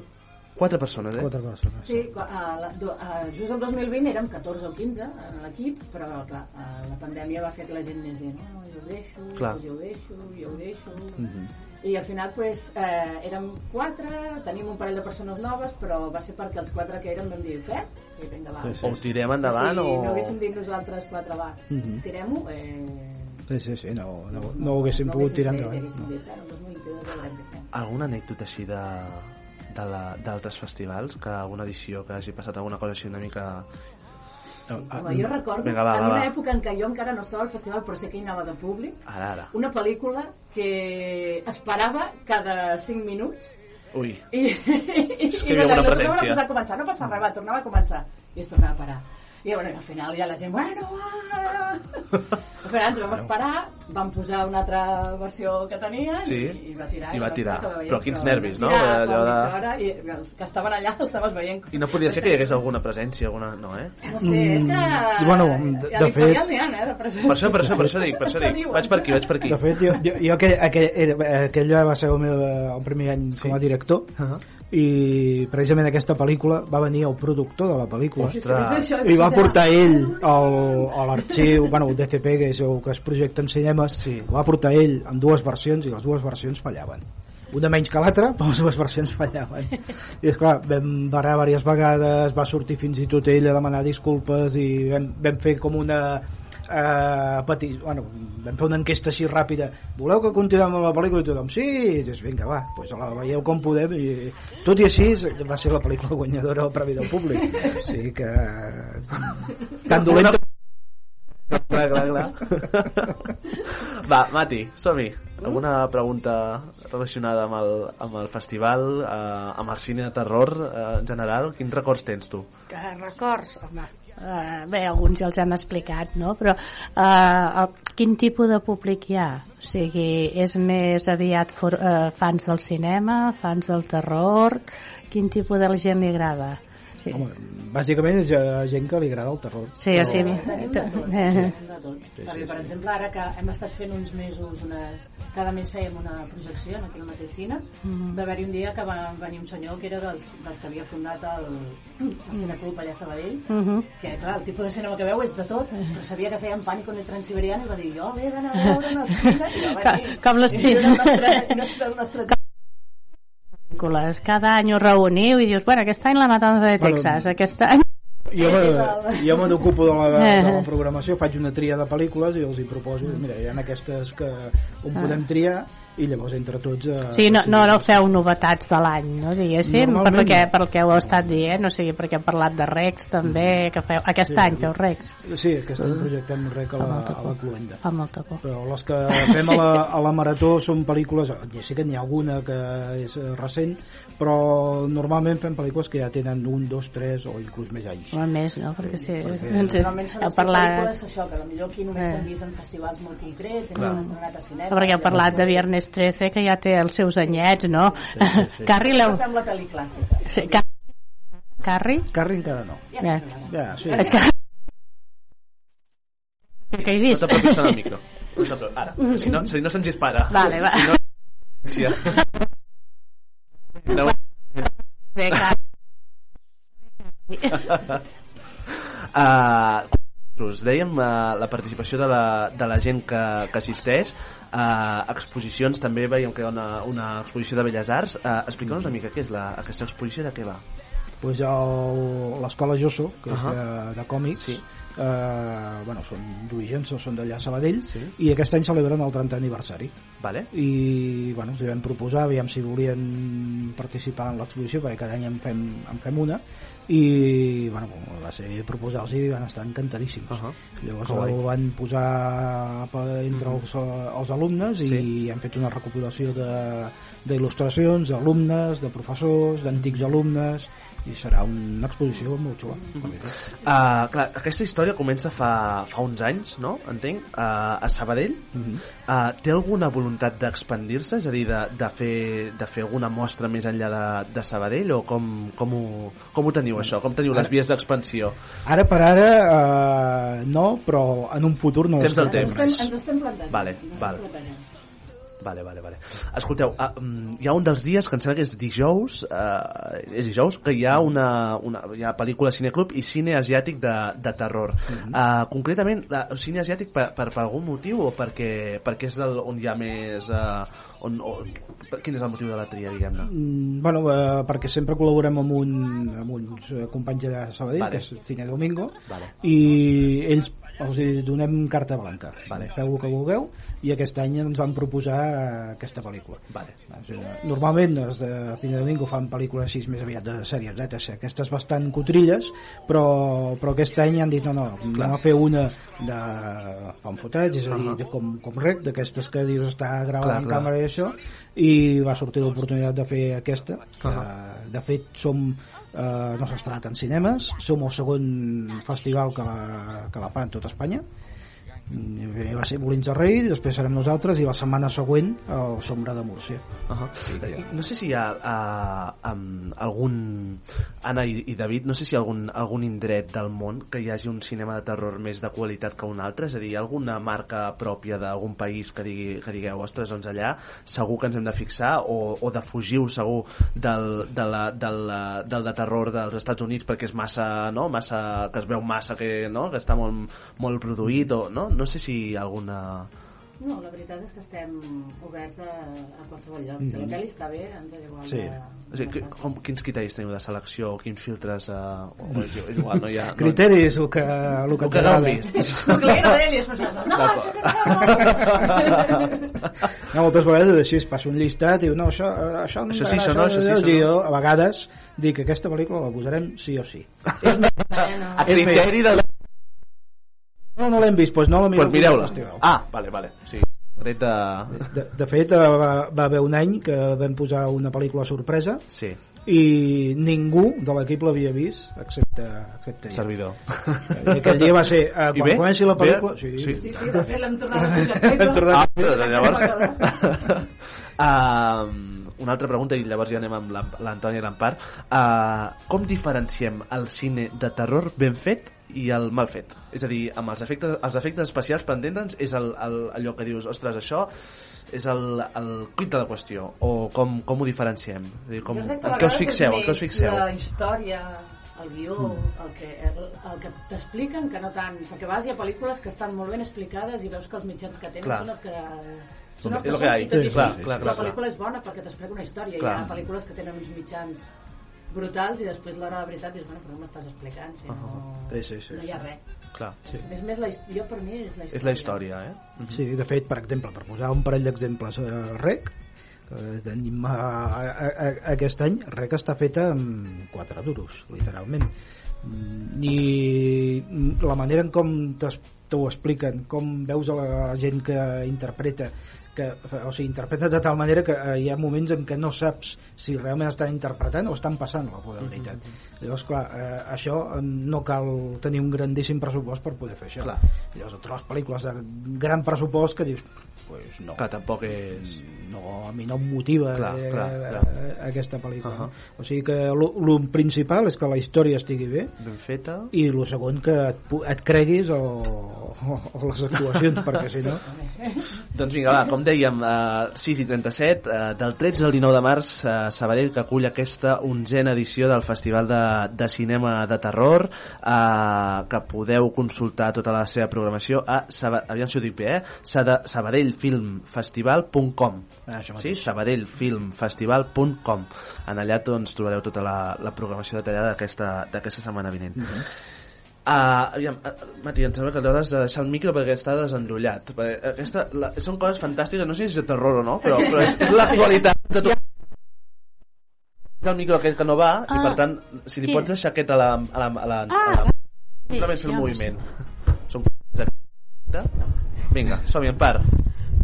Quatre persones, eh? Quatre persones. Sí, a la, do- a, just el 2020 érem 14 o 15 en l'equip, però clar, a la pandèmia va fer que la gent més dient no, jo ho deixo, Clar. jo ho deixo, jo ho deixo... Mhm. I al final pues, eh, érem quatre, tenim un parell de persones noves, però va ser perquè els quatre que érem vam dir, fem? Sí, vinga, va. Sí, sí. O tirem endavant si o... no haguéssim dit nosaltres quatre, va, Mhm. tirem-ho, eh, Sí, sí, sí, no, no, no ho haguéssim no pogut haguéssim tirar endavant. haguéssim No. dit, "Bueno, el 2022 ja veurem què fem. Alguna anècdota així de d'altres festivals que alguna edició que hagi passat alguna cosa així una mica Home, jo recordo, Vinga, va, en va, una va. època en què jo encara no estava al festival, però sé que hi anava de públic, ara, ara. una pel·lícula que esperava cada 5 minuts ui, i, i, i, que hi ha una la tornava presència. a posar a començar, no passa res, va, tornava a començar. I es tornava a parar i bueno, al final ja la gent, bueno, ah! al final ens vam esperar vam posar una altra versió que tenien Sí, i, i va tirar i va tirar. acabar veient, Però quins vam nervis, no? tirar Allò de- hora i els que estaven allà els estaves veient i no podia ser que hi hagués alguna presència alguna... no, eh? no sé, és que Mm, bueno, de- de fet- n'hi ha, eh, de presència. per això, per això, per això dic, per això dic vaig per aquí, vaig per aquí De fet, jo, jo, jo aquell, aquell, aquell va ser el, meu, el primer any Sí. com a director Uh -huh. I precisament aquesta pel·lícula va venir el productor de la pel·lícula Ostres. i va portar ell al, a l'arxiu, bueno, el DCP que és el que es projecta en cinemes Sí. va portar ell en dues versions i les dues versions fallaven una menys que l'altra, però les dues versions fallaven i és clar, vam barrar diverses vegades va sortir fins i tot ell a demanar disculpes i vam, vam fer com una eh, peti... bueno, vam fer una enquesta així ràpida voleu que continuem amb la pel·lícula i tothom sí, i dius, vinga va, doncs la veieu com podem i tot i així va ser la pel·lícula guanyadora al Premi del Públic o sigui que tan dolenta clar, clar, clar. Va, Mati, som-hi. Alguna pregunta relacionada amb el, amb el festival, eh, amb el cine de terror eh, en general? Quins records tens tu? Que records, home, uh, bé, alguns ja els hem explicat, no? Però uh, quin tipus de públic hi ha? O sigui, és més aviat for, uh, fans del cinema, fans del terror, quin tipus de gent li agrada? Sí, Home, bàsicament és eh, gent que li agrada el terror sí, o sigui... Tenim de tot, eh, tenim de tot. Perquè, per exemple, ara que hem estat fent uns mesos, unes... cada mes fèiem una projecció en aquell mateix cine, Mhm. va haver-hi un dia que va venir un senyor que era dels, dels que havia fundat el, el Cineclub allà a Sabadell, mhm. que clar, el tipus de cinema que veu és de tot, però sabia que feien Pànic en el Transiberiano i va dir, jo l'he d'anar a veure en el cine, i va Com- venir. com pel·lícules. Cada any us reuniu i dius, bueno, aquest any la matança de Bueno, Texas, aquest any... jo me, jo me n'ocupo de, la, de la Eh. programació faig una tria de pel·lícules i els hi proposo mira, hi ha aquestes que on Ah. podem triar i llavors entre tots eh, Sí, no, no, no feu novetats de l'any, no, diguéssim, per Normalment el, que, no. per el que heu estat dient, o sigui, perquè hem parlat de Rex també, que feu, aquest Sí. any feu Rex, sí, aquest any projectem rec a la, a la. Cluenda fa molta por. però les que fem a la, a la Marató són pel·lícules, ja sé que n'hi ha alguna que és eh, recent, però normalment fem pel·lícules que ja tenen un, dos, tres o inclús més anys. O més, no? Perquè sí, perquè- ens Normalment són les parlat... pel·lícules això, que potser aquí només Eh. s'han vist en festivals molt concrets, hem estrenat a cinema. Perquè heu parlat de Viernes 13, que ja té els seus anyets, no? sí, sí. Carri, l'heu... Fem la pel·li clàssica. Sí, Car... Carri? Carri encara no. Ja, Ja. Ja, sí. És que... Que he No vist? t'apropis tant al micro. No t'apropis. Ara, si no, si no se'ns dispara. Vale, va. Si no, sí. no, Bé, Carri. Uh, us dèiem uh, la participació de la, de la gent que, que assisteix uh, exposicions també veiem que hi ha una, una exposició de Belles Arts uh, explica'ns una mica què és la, aquesta exposició de què va pues l'escola Josso, que és Ahà. de, de còmics, Sí. Eh, bueno, són d'orígens, o són d'allà Sabadell, Sí. i aquest any celebren el 30 aniversari. vale? I bueno, els vam proposar, aviam si volien participar en l'exposició, perquè cada any en fem, en fem una, i bueno, va ser proposar-los i van estar encantadíssims. Uh -huh. Llavors guai. el van posar per entre els, els alumnes i Sí. han fet una recopilació de d'il·lustracions d'alumnes, de professors, d'antics alumnes i serà una exposició molt xula. Uh, clar, aquesta història comença fa, fa uns anys, no? Entenc, a, a Sabadell. Uh Mhm. -huh. té alguna voluntat d'expandir-se? És a dir, de, de, fer, de fer alguna mostra més enllà de, de Sabadell? O com, com, ho, com ho teniu, això? Com teniu les vies d'expansió? Ara per ara eh, no, però en un futur no Temps al descartem temps. Ens, ens estem. Vale, ens estem vale. plantejant. Vale, vale, vale. Escolteu, uh, um, hi ha un dels dies, que em sembla que és dijous, uh, és dijous, que hi ha una, una hi ha pel·lícula Cineclub i cine asiàtic de, de terror. uh, concretament, uh, cine asiàtic per, per, per algun motiu o perquè, perquè és del, on hi ha més... Uh, on, on, quin és el motiu de la tria, diguem-ne? Mm, bueno, eh, perquè sempre col·laborem amb, un, amb uns eh, companys de Sabadell, Vale. que és Cine Domingo, Vale. i ells els donem carta blanca. Vale. Feu el que vulgueu, i aquest any ens van proposar eh, aquesta pel·lícula. Vale. Normalment els de Cine Domingo fan pel·lícules així més aviat de sèries, etc. Aquestes bastant cotrilles, però, però aquest any han dit no, no, anem a fer una de fan fotats, és a dir, de com, com rec, d'aquestes que dius està gravant Clar, en clar. càmera i això, i va sortir l'oportunitat de fer aquesta, que de fet som eh, no s'ha estrenat en cinemes, som el segon festival que la, que la fa en tota Espanya, primer va ser Molins de Rei, després serem nosaltres i la setmana següent el Sombra de Múrcia. Uh -huh. No sé si hi ha uh, um, algun... Anna i, i David, no sé si hi ha algun, algun indret del món que hi hagi un cinema de terror més de qualitat que un altre, és a dir, hi ha alguna marca pròpia d'algun país que, digui, que digueu, ostres, doncs allà segur que ens hem de fixar o, o de fugiu segur del, de la, del, del de terror dels Estats Units perquè és massa, no? massa que es veu massa que, no? que està molt, molt produït o, no? No sé si alguna... No, la veritat és que estem oberts a, a qualsevol lloc. Si la Mhm. pel·li està bé, ens és igual. Sí. De, O sigui, que- com, quins criteris teniu de selecció o quins filtres eh, o, és, és igual, no hi ha... No, Criteris, el que, el que El ens que hagueu agrada. vist. El que li agrada a ell és pensar, no, això és No, moltes vegades així es passa un llistat i diu, no, això, eh, això, no Això sí, això no, això sí, això no. jo, a vegades, dic que aquesta pel·lícula la posarem sí o sí. és més, A criteri de... no, no l'hem vist, doncs no la mireu. Pues mireu-la. Ah, vale, vale. Sí. Tret de... De, de fet, eh, va, va haver un any que vam posar una pel·lícula sorpresa Sí. i ningú de l'equip l'havia vist excepte, excepte. Servidor. I aquell dia va ser, eh, quan bé? comenci la Bé? pel·lícula... Sí, Sí. Sí, sí, de fet l'hem tornat a pujar. Hem tornat Ah, però llavors... uh, una altra pregunta i llavors ja anem amb la- l'Antònia Lampar. Uh, com diferenciem el cine de terror ben fet i el mal fet? És a dir, amb els efectes, els efectes especials, per entendre'ns, és el, el, allò que dius, ostres, això és el, el quid de la qüestió, o com, com ho diferenciem? És dir, com, que en què us fixeu? En què us fixeu? La història, el guió, el que, el, el que t'expliquen que no tant... Perquè a vegades hi ha pel·lícules que estan molt ben explicades i veus que els mitjans que tenen Clar. són els que... Són els que que són hi i tot ha. Sí, clar, clar, clar, la clar. pel·lícula és bona perquè t'explica una història. Clar. Hi ha pel·lícules que tenen uns mitjans brutals i després l'hora de la veritat dius, bueno, però no m'estàs explicant si no, Sí, sí, sí. no hi ha res. Clar. Sí. És més la, jo per mi és la història. És la història, eh? Sí, de fet, per exemple, per posar un parell d'exemples, eh, REC, que tenim a, a, a, aquest any, REC està feta amb quatre duros, literalment. Mm, I la manera en com t'ho expliquen, com veus a la gent que interpreta, que, o sigui, interpreta de tal manera que eh, hi ha moments en què no saps si realment estan interpretant o estan passant la de veritat. Llavors, clar, eh, això no cal tenir un grandíssim pressupost per poder fer això. Clar. Llavors, trobes pel·lícules de gran pressupost que dius, pues no. Que tampoc és... No, a mi no em motiva Clar, eh, clar, eh, clar. aquesta pel·lícula. Uh-huh. no? O sigui que el principal és que la història estigui bé Ben feta. i el segon que et, et creguis o, o, o les actuacions, perquè si no... Doncs vinga, va, com dèiem, eh, 6 i 37, eh, del 13 al 19 de març, eh, Sabadell que acull aquesta onzena edició del Festival de, de Cinema de Terror, eh, que podeu consultar tota la seva programació a, Saba, aviam si ho dic bé, eh? Sada, sabadellfilmfestival.com Ah, sí? sabadellfilmfestival.com en allà doncs trobareu tota la, la programació detallada d'aquesta d'aquesta setmana vinent. Uh, aviam, uh, Mati, em sembla que t'hauràs de deixar el micro perquè està desenrotllat. Perquè aquesta, la, són coses fantàstiques, no sé si és de terror o no, però, però és, és l'actualitat de tot. És el micro aquell que no va, i Ah, per tant, si li sí. pots deixar aquest a la... A la, a la, a Ah, la sí, fer el ja no moviment. Són coses Vinga, som-hi, en part.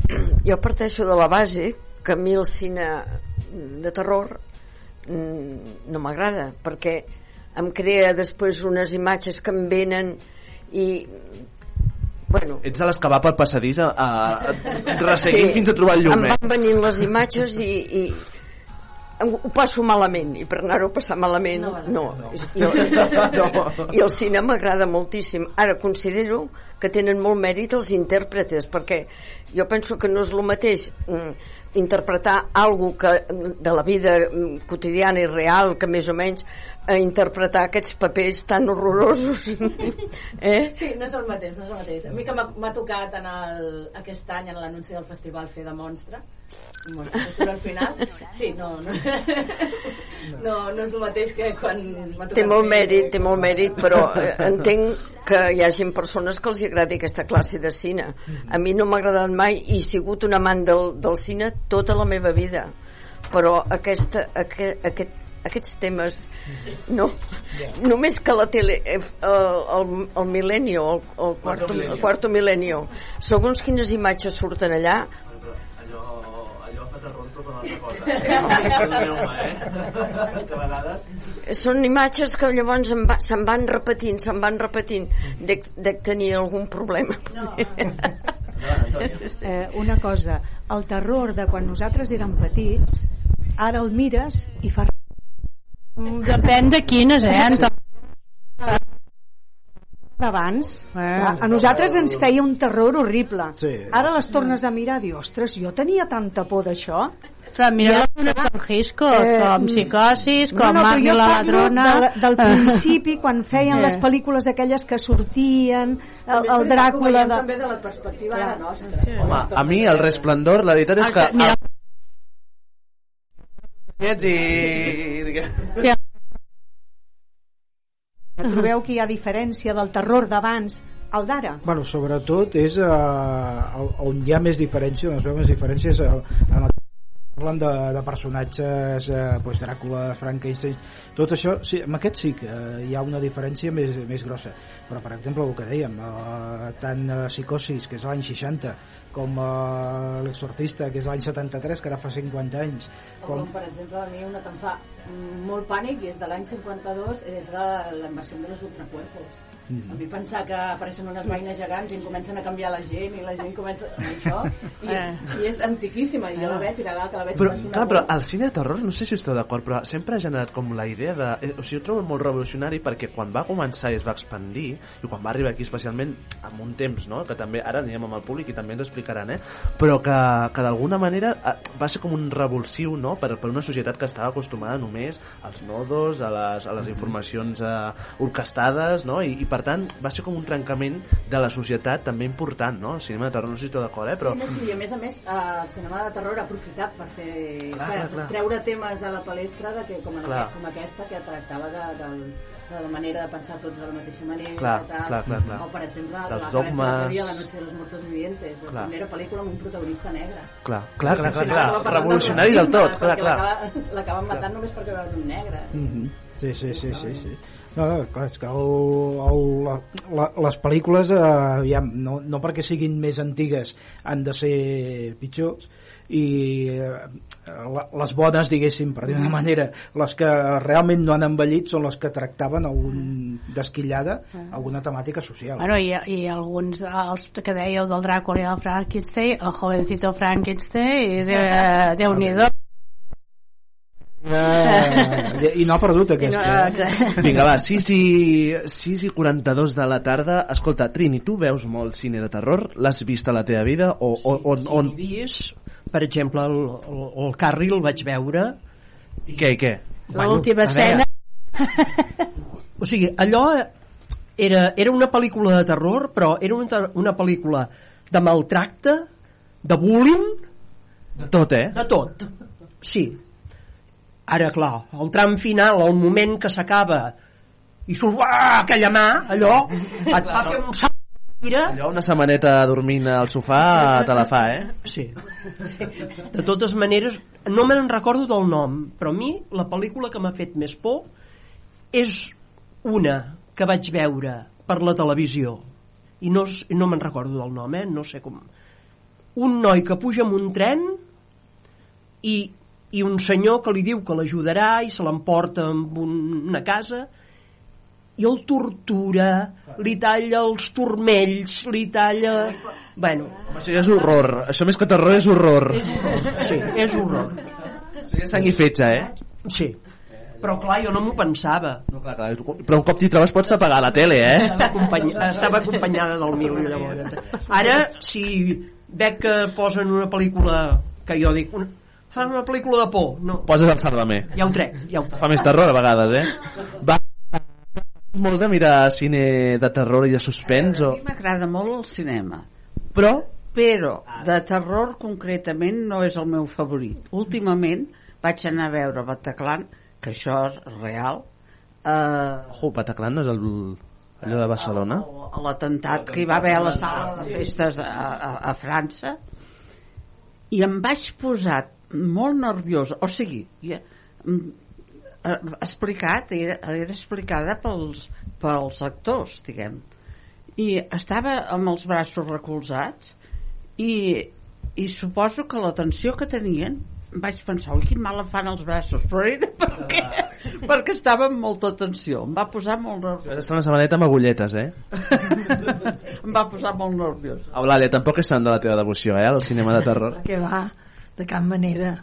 Jo parteixo de la base que a mi el cine de terror mm, no m'agrada perquè em crea després unes imatges que em venen i bueno, Ets de les que va pel passadís a, a, a resseguint fins a trobar el llum, em eh? van venint les imatges i, i em- ho passo malament i per anar-ho a passar malament no, no. I, el, no. i el cine m'agrada moltíssim ara considero que tenen molt mèrit els intèrpretes perquè jo penso que no és el mateix mm, interpretar algo que, de la vida mm, quotidiana i real que més o menys a interpretar aquests papers tan horrorosos eh? Sí, no és el mateix, no és el mateix. A mi que m'ha tocat en el, aquest any en l'anunci del festival fer de monstre, surt al final, sí, no, no, no, no és el mateix que quan té molt mèrit, té molt mèrit, però eh, entenc que hi hagi persones que els agradi aquesta classe de cine. A mi no m'ha agradat mai i he sigut un amant del, del cine tota la meva vida. Però aquesta, aquest, aquest, aquests temes no, només que la tele eh, el, el, el milenio el, el, quarto, el quarto milenio segons quines imatges surten allà una cosa. eh? Que vegades... són imatges que llavors em va, se'n van repetint se'n van repetint dec, dec tenir algun problema eh, una cosa, el terror de quan nosaltres érem petits, ara el mires i fa... Depèn de quines, eh, Anton? abans Clar, a nosaltres ens feia un terror horrible Sí. ara les tornes a mirar i dius, ostres, jo tenia tanta por d'això Clar, mira Ja la con Hitchcock, Eh, com Psicosis, com no, no, jo la ladrona... de, del principi quan feien Eh. les pel·lícules aquelles que sortien el, el Dràcula de... també de la perspectiva ara nostra. Home, a mi el resplendor, la veritat és que... Mira. I... Sí, Trobeu que hi ha diferència del terror d'abans al d'ara? Bueno, sobretot és eh, on hi ha més diferència, on es veu més diferència és eh, en el parlen de, de personatges eh, doncs Dràcula, Frankenstein tot això, sí, amb aquest sí que eh, hi ha una diferència més, més grossa però per exemple el que dèiem eh, tant eh, Psicosis, que és l'any 60 com eh, l'exorcista que és l'any 73, que ara fa 50 anys O com, per exemple, a mi una que em fa molt pànic i és de l'any 52 és de la invasió de los ultracuerpos. Mhm. A mi pensar que apareixen unes veïnes gegants i em comencen a canviar la gent i la gent comença amb això i és, i és antiquíssima i jo la veig i cada que la veig Però, clar, però el cine de terror, no sé si esteu d'acord, però sempre ha generat com la idea de... eh, O sigui, jo trobo molt revolucionari perquè quan va començar i es va expandir, i quan va arribar aquí especialment amb un temps, no?, que també ara anirem amb el públic i també ens explicaran, eh?, però que, que d'alguna manera eh, va ser com un revulsiu, no?, per, per una societat que estava acostumada només als nodos, a les, a les informacions eh, orquestades, no?, I, i per tant va ser com un trencament de la societat també important, no?, el cinema de terror, no sé si esteu d'acord, eh?, però... Sí, no, sí, i a més a més eh, el cinema de terror ha aprofitat per fer Clar, per clar, clar. treure temes a la palestra de que, com, Clar. com aquesta que tractava de, del, de la manera de pensar tots de la mateixa manera Clar, tal. clar, clar, clar. o per exemple Dels la dogmes. dia, La noche de los muertos vivientes la Clar. primera pel·lícula amb un protagonista negre Clar, clar, clar, clar, clar. revolucionari del tot, clar, clar. l'acaben matant només perquè va un negre Mm -hmm. Sí, sí, sí, sí, sí. No, no, clar, és que el, el, la, les pel·lícules, eh, aviam, no, no perquè siguin més antigues han de ser pitjors, i eh, les bones, diguéssim, per dir una manera, les que realment no han envellit són les que tractaven algun desquillada, alguna temàtica social. Bueno, i, i alguns, els que dèieu del Dràcula i el Frankenstein, el jovencito Frankenstein, i de, déu nhi Eh, I no ha perdut aquesta. no, eh? Vinga, va, 6 i, 6 i 42 de la tarda. Escolta, Trini, tu veus molt cine de terror? L'has vist a la teva vida? O, o, on, Sí, on... vist, per exemple, el, el, el Carri el vaig veure... I què, i què? L'última veure, escena... O sigui, allò era, era una pel·lícula de terror, però era una, una pel·lícula de maltracte, de bullying, De tot, eh? de tot. Sí. Ara, clar, el tram final, el moment que s'acaba i surt uah, aquella mà, allò, et fa fer un salt mira, Allò, una setmaneta dormint al sofà te la fa, eh? Sí. De totes maneres, no me'n recordo del nom, però a mi la pel·lícula que m'ha fet més por és una que vaig veure per la televisió i no, no me'n recordo del nom, eh? no sé com... Un noi que puja amb un tren i, i un senyor que li diu que l'ajudarà i se l'emporta amb un, una casa i el tortura, li talla els turmells, li talla... Bueno, Això ja és horror. Això més que terror és horror. sí, és horror. Això ja és sang i fetge, eh? Sí. Però clar, jo no m'ho pensava. No, clar, clar. Però un cop t'hi trobes pots apagar la tele, eh? Estava, acompany... estava acompanyada del Mili llavors. Ara, si veig que posen una pel·lícula que jo dic, una... fan una pel·lícula de por, no, Poses el Sálvame. ja ho trec, ja ho trec. Fa més terror a vegades, eh? Va. Molt de mirar cine de terror i de suspens o... A mi m'agrada molt el cinema, Però però de terror concretament no és el meu favorit. Últimament vaig anar a veure Bataclan, que això és real, eh, Ojo, Bataclan no és el, allò de Barcelona? a l'atemptat que hi va haver a la sala de festes a, a, a França i em vaig posar molt nerviosa o sigui ja, mm, eh, explicat era, era explicada pels, pels actors diguem i estava amb els braços recolzats i, i suposo que la tensió que tenien vaig pensar, ui, quin mal em fan els braços però era perquè, perquè estava amb molta tensió em va posar molt nerviós Vas estar una setmaneta amb agulletes, eh? em va posar molt nerviós Eulàlia, tampoc és tant de la teva devoció, eh? El cinema de terror. que va, de cap manera.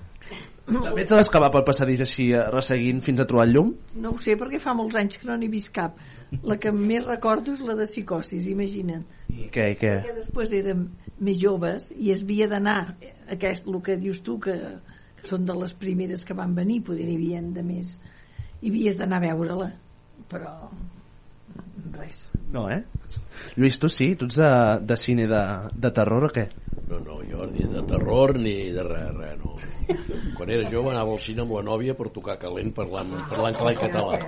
També ets de les que va pel passadís així eh, resseguint fins a trobar el llum? No ho sé perquè fa molts anys que no n'he vist cap. La que més recordo és la de psicosis, imagina't. I què, i què? Que després érem més joves i es havia d'anar, aquest, el que dius tu, que, que són de les primeres que van venir, poder n'hi havia de més, i havies d'anar a veure-la, però res. No, eh? Lluís, tu sí? Tu ets de, de cine de, de terror o què? No, no, jo ni de terror ni de res, res, no. Quan era jove anava al cine amb la nòvia per tocar calent parlant, parlant clar en català.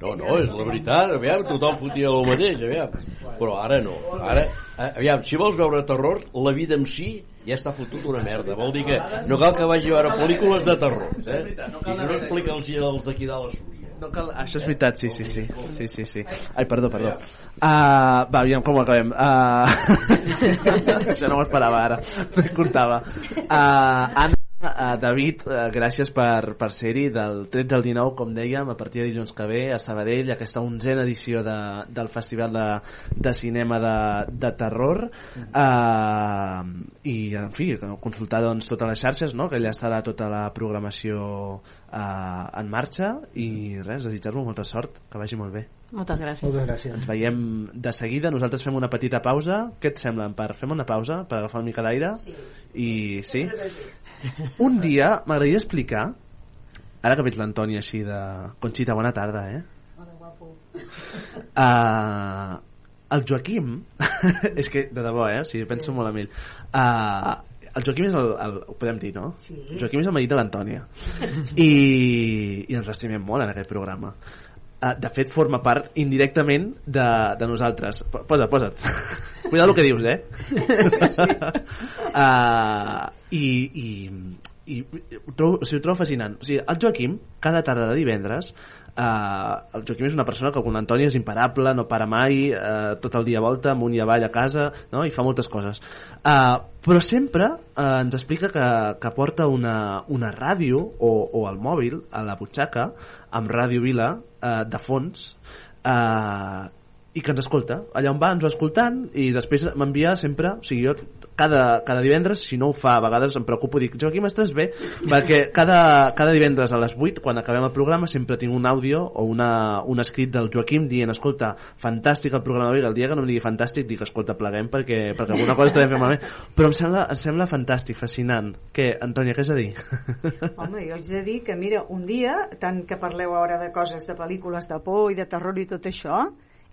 No, no, és la veritat, aviam, tothom fotia el mateix, aviam. Però ara no, ara, eh, aviam, si vols veure terror, la vida en si ja està fotut una merda. Vol dir que no cal que vagi a veure pel·lícules de terror, eh? I no explica els, els d'aquí dalt a Súria. No cal... Això és veritat, sí, sí, sí. sí, sí, sí. Ai, perdó, perdó. Uh, va, aviam com ho acabem. Uh... Això no m'ho esperava ara. No hi comptava. Uh, Anna, uh, David, uh, gràcies per, per ser-hi del 13 al 19, com dèiem, a partir de dilluns que ve a Sabadell, aquesta onzena edició de, del Festival de, de Cinema de, de Terror. Uh, I, en fi, consultar doncs, totes les xarxes, no? que allà estarà tota la programació uh, en marxa i res, desitjar-vos molta sort, que vagi molt bé. Moltes gràcies. Moltes gràcies. Ens veiem de seguida, nosaltres fem una petita pausa. Què et sembla, Empar? Fem una pausa per agafar una mica d'aire? Sí. I sí? Un dia m'agradaria explicar, ara que veig l'Antoni així de... Conxita, bona tarda, eh? Uh, el Joaquim, és que de debò, eh? O sigui, penso molt en ell. Uh, el Joaquim és el, el, ho podem dir, no? Sí. El Joaquim és el marit de l'Antònia. I, I ens l'estimem molt en aquest programa. Uh, de fet, forma part indirectament de, de nosaltres. Po- Posa't, posa't. Cuidado el que dius, eh? uh, I, i, i ho trobo, o sigui, ho trobo fascinant. O sigui, el Joaquim, cada tarda de divendres, Uh, el Joaquim és una persona que com l'Antoni és imparable, no para mai, uh, tot el dia volta, amunt i avall a casa, no? i fa moltes coses. Uh, però sempre uh, ens explica que, que porta una, una ràdio o, o el mòbil a la butxaca amb Ràdio Vila uh, de fons uh, i que ens escolta. Allà on va ens va escoltant i després m'envia sempre, o sigui, jo cada, cada divendres, si no ho fa, a vegades em preocupo, dic, Joaquim, estàs bé? Perquè cada, cada divendres a les 8, quan acabem el programa, sempre tinc un àudio o una, un escrit del Joaquim dient, escolta, fantàstic el programa d'avui, el dia que no em digui fantàstic, dic, escolta, pleguem perquè, perquè alguna cosa estarem fent malament. Però em sembla, em sembla fantàstic, fascinant. Què, Antònia, què has a dir? Home, jo haig de dir que, mira, un dia, tant que parleu ara de coses de pel·lícules de por i de terror i tot això,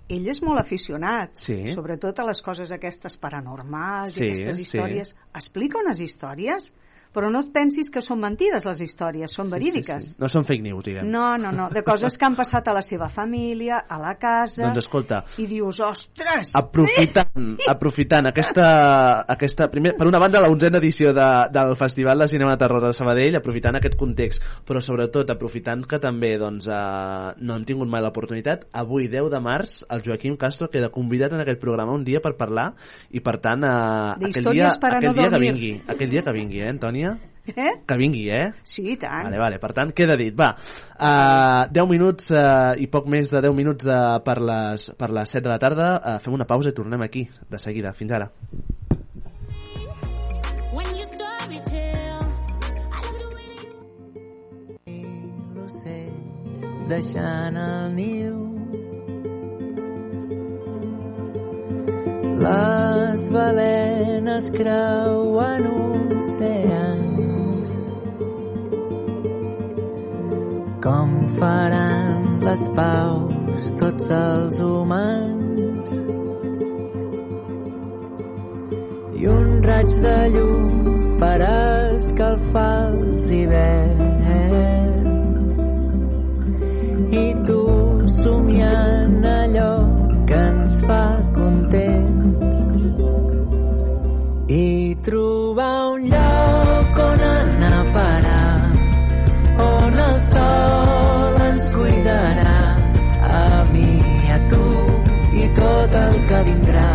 ell és molt aficionat, Sí. sobretot a les coses aquestes paranormals Sí, i aquestes sí. històries. Explica unes històries, però no et pensis que són mentides les històries, són verídiques. Sí, sí. No són fake news, diguem. No, no, no, de coses que han passat a la seva família, a la casa... Doncs escolta, I dius, ostres! aprofitant, aprofitant aquesta, aquesta primer, per una banda la onzena edició de, del Festival de Cinema de Terror de Sabadell, aprofitant aquest context, però sobretot aprofitant que també doncs, eh, no hem tingut mai l'oportunitat, avui 10 de març el Joaquim Castro queda convidat en aquest programa un dia per parlar i per tant eh, aquell, dia, aquell no dia que vingui, aquell dia que vingui, eh, Antònia? Eh? Que vingui, eh? Sí, i tant. Vale, vale, per tant, queda dit. Va, uh, 10 minuts uh, i poc més de 10 minuts uh, per, les, per les 7 de la tarda. Uh, fem una pausa i tornem aquí, de seguida. Fins ara. Deixant el niu. Les balenes creuen oceans. Com faran les paus tots els humans? I un raig de llum per escalfar els hiverns. I tu somiant allò que ens fa sol ens cuidarà a mi i a tu i tot el que vindrà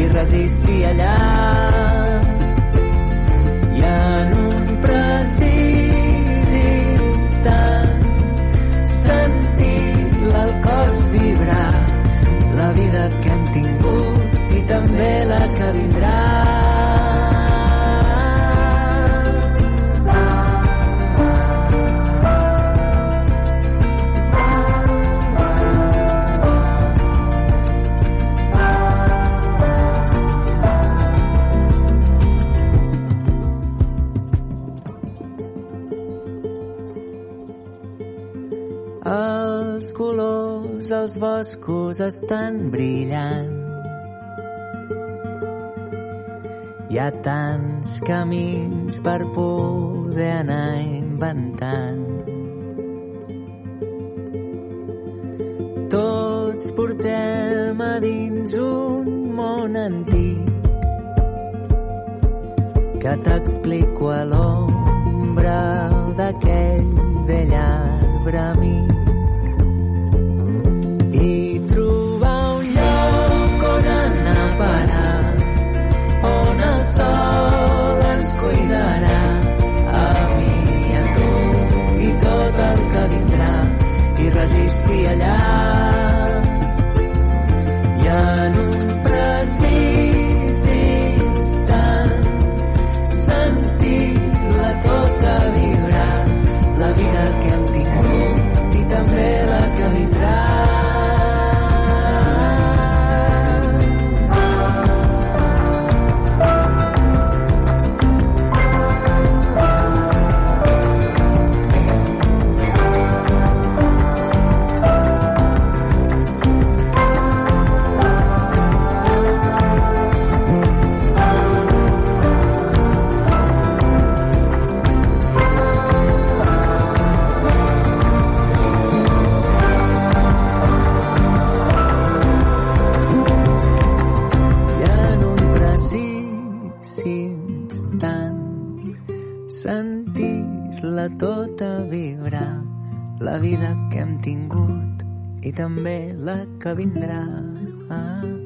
i resistir allà. I en un precís instant sentir el cos vibrar la vida que hem tingut i també la que vindrà colors als boscos estan brillant. Hi ha tants camins per poder anar inventant. Tots portem a dins un món antic que t'explico a l'ombra d'aquell vell arbre amic i resistir allà. I en vida que la que.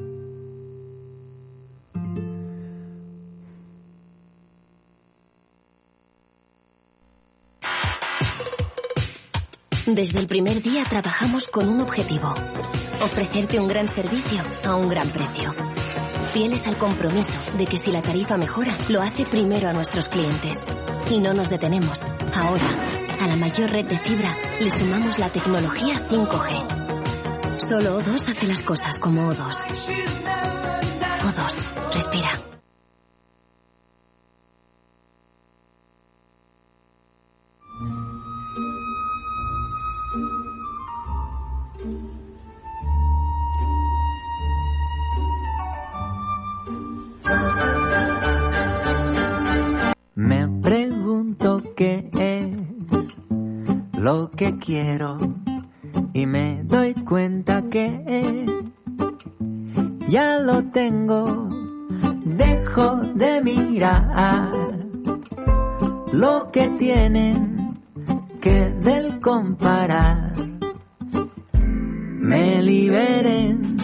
Desde el primer día trabajamos con un objetivo. Ofrecerte un gran servicio a un gran precio. Fieles al compromiso de que si la tarifa mejora, lo hace primero a nuestros clientes. Y no nos detenemos. Ahora, a la mayor red de fibra le sumamos la tecnología 5G. Solo O2 hace las cosas como O2. O2, respira. Me lo que quiero y me doy cuenta que ya lo tengo. Dejo de mirar lo que tienen que del comparar. Me liberen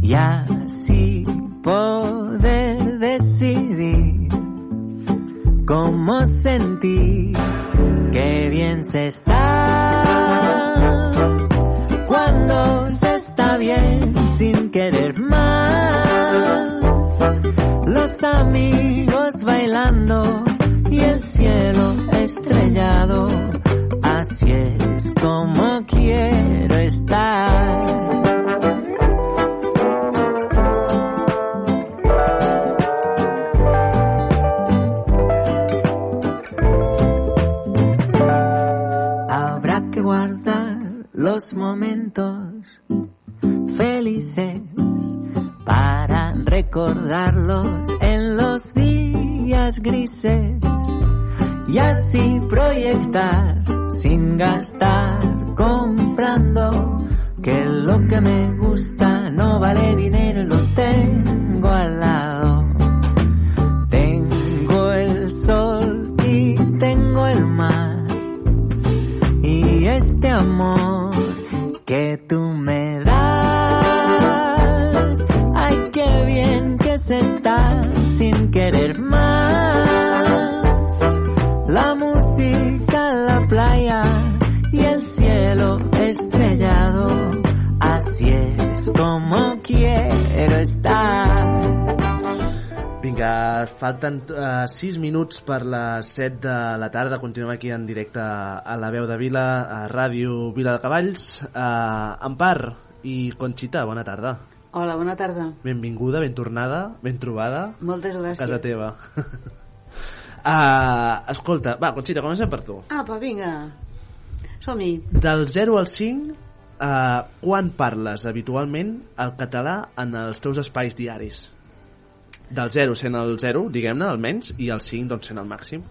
y así poder decidir cómo sentir que bien se está cuando se está bien sin querer más. Los amigos bailando y el cielo estrellado. Así es como 但。Minuts per les 7 de la tarda. Continuem aquí en directe a la veu de Vila, a Ràdio Vila de Cavalls. Uh, Empar i Conxita, bona tarda. Hola, bona tarda. Benvinguda, ben tornada, ben trobada. Moltes A gràcies. casa teva. uh, escolta, va, Conxita, comencem per tu. Apa, vinga. Som-hi. Del 0 al 5, uh, quan parles habitualment el català en els teus espais diaris? Del 0 sent el 0, diguem-ne, almenys, i el 5 doncs, sent el màxim.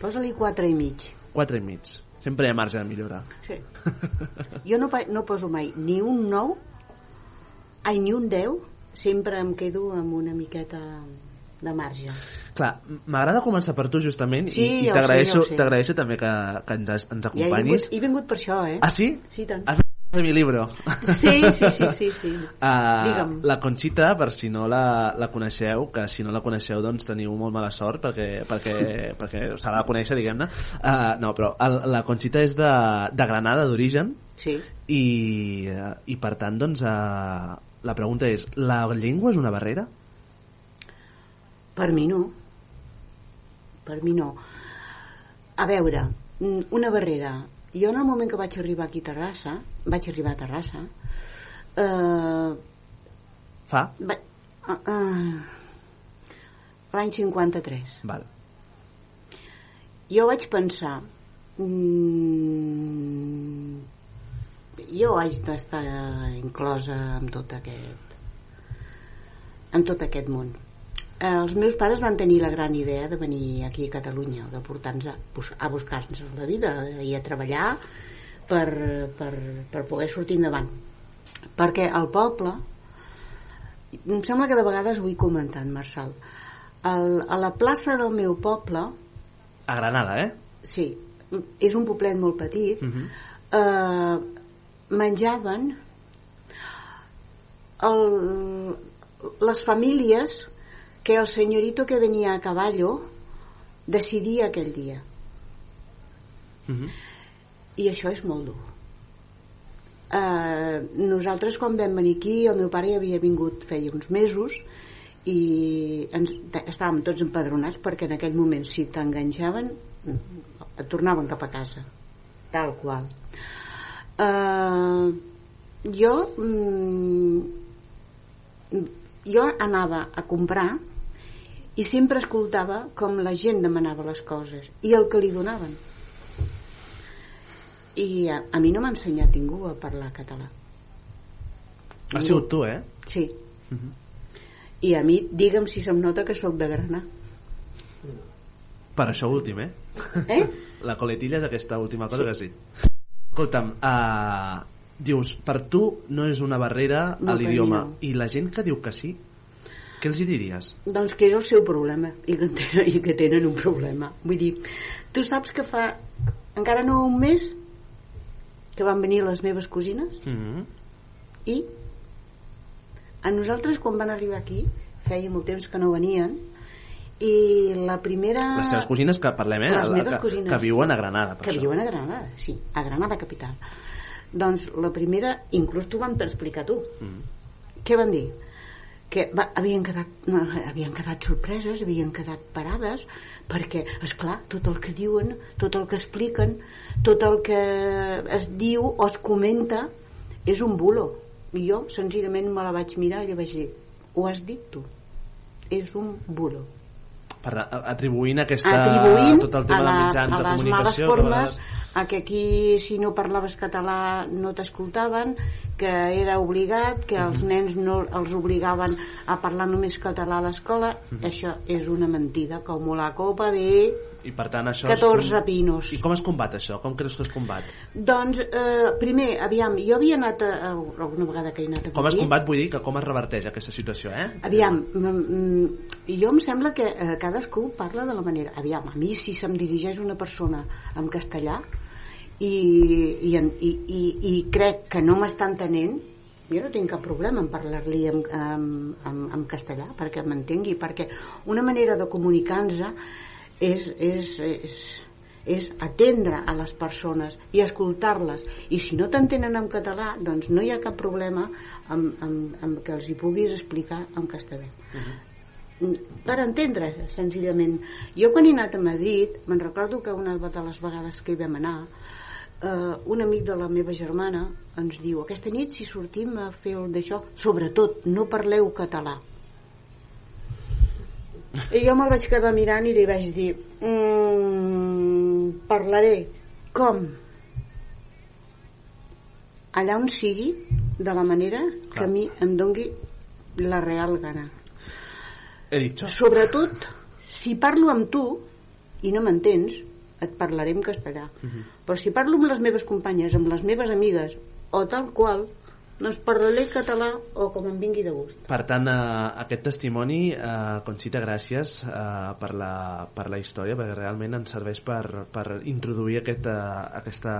Posa-li 4 i mig. 4 i mig. Sempre hi ha marge de millorar. Sí. Jo no, no poso mai ni un 9, ai, ni un 10, sempre em quedo amb una miqueta de marge. Clar, m'agrada començar per tu justament Sí, i, i t'agraeixo també que, que ens, ens Ja he acompanyis. vingut, he vingut per això, eh? Ah, sí? Sí, tant. Has de mi libro. Sí, sí, sí, sí, sí. Uh, la Conxita, per si no la, la coneixeu, que si no la coneixeu doncs teniu molt mala sort perquè, perquè, perquè s'ha de conèixer, diguem-ne. Uh, no, però el, la Conxita és de, de Granada, d'origen, Sí. i, uh, i per tant, doncs, uh, la pregunta és, la llengua és una barrera? Per mi no. Per mi no. A veure, mm, una barrera. Jo en el moment que vaig arribar aquí a Terrassa, vaig arribar a Terrassa, eh, Fa? va, uh, uh, l'any 53. Val. Jo vaig pensar, mm, jo haig d'estar inclosa en tot aquest en tot aquest món. Eh, els meus pares van tenir la gran idea de venir aquí a Catalunya, de portar-nos a, a buscar-nos la vida i a treballar per, per, per poder sortir endavant. Perquè el poble, em sembla que de vegades ho he comentat, Marçal, el, a la plaça del meu poble, A Granada, eh? sí, és un poblet molt petit, Uh -huh. eh, menjaven el, les famílies que el senyorito que venia a caballo decidia aquell dia. Uh -huh. I això és molt dur. Eh, nosaltres quan vam venir aquí, el meu pare ja havia vingut feia uns mesos i ens, estàvem tots empadronats perquè en aquell moment si t'enganxaven et tornaven cap a casa tal qual eh, jo mm, jo anava a comprar i sempre escoltava com la gent demanava les coses i el que li donaven i a, a mi no m'ha ensenyat ningú a parlar català Ha sigut tu, eh? sí Uh -huh. i a mi digue'm si se'm nota que sóc de Granà Per això últim, eh? Eh? La coletilla és aquesta última cosa sí. que sí. Escolta'm, uh, dius, per tu no és una barrera No, a l'idioma. no. I la gent que diu que sí, què els hi diries? doncs que és el seu problema i que, tenen, i que tenen un problema vull dir, tu saps que fa encara no un mes que van venir les meves cosines Mm -hmm. i a nosaltres quan van arribar aquí feia molt temps que no venien i la primera... Les teves cosines que parlem, eh? Les meves que, cosines. que viuen a Granada, per que això. viuen a Granada, sí, a Granada capital. Doncs la primera, inclús t'ho van explicar tu. Mm. Què van dir? Que va, havien, quedat, no, havien quedat sorpreses, havien quedat parades, perquè, és clar tot el que diuen, tot el que expliquen, tot el que es diu o es comenta és un bulo. I jo, senzillament, me la vaig mirar i vaig dir, ho has dit tu, és un bulo. Per, a- atribuint aquesta, atribuint tot el tema a, la, de mitjans a de les males comunicació que a formes vegades- a que aquí si no parlaves català no t'escoltaven que era obligat que els nens no els obligaven a parlar només català a l'escola això és una mentida com la copa de i per tant això 14 es, pinos i com es combat això? com creus que es combat? doncs eh, primer, aviam, jo havia anat a, alguna vegada que he anat a com es combat vull dir que com es reverteix aquesta situació eh? Aviam, mm, mm, jo em sembla que eh, cadascú parla de la manera... Aviam, a mi si se'm dirigeix una persona en castellà i, i, i, i, i crec que no m'està entenent, jo no tinc cap problema en parlar-li en, en, en, en castellà perquè m'entengui, perquè una manera de comunicar-nos és, és, és, és atendre a les persones i escoltar-les. I si no t'entenen en català doncs no hi ha cap problema amb, amb, amb que els hi puguis explicar en castellà. Per entendre senzillament. Jo quan he anat a Madrid me'n recordo que una de les vegades que hi vam anar eh, un amic de la meva germana ens diu aquesta nit si sortim a fer el d'això sobretot no parleu català. I jo me'l vaig quedar mirant i li vaig dir mm, parlaré. Com? Allà on sigui de la manera que a mi em dongui la real gana. He dit sobretot si parlo amb tu i no m'entens et parlaré en castellà però si parlo amb les meves companyes amb les meves amigues o tal qual doncs parlaré català o com em vingui de gust Per tant, eh, aquest testimoni, eh, Conxita, gràcies eh, per, la, per la història, perquè realment ens serveix per, per introduir aquesta, aquesta,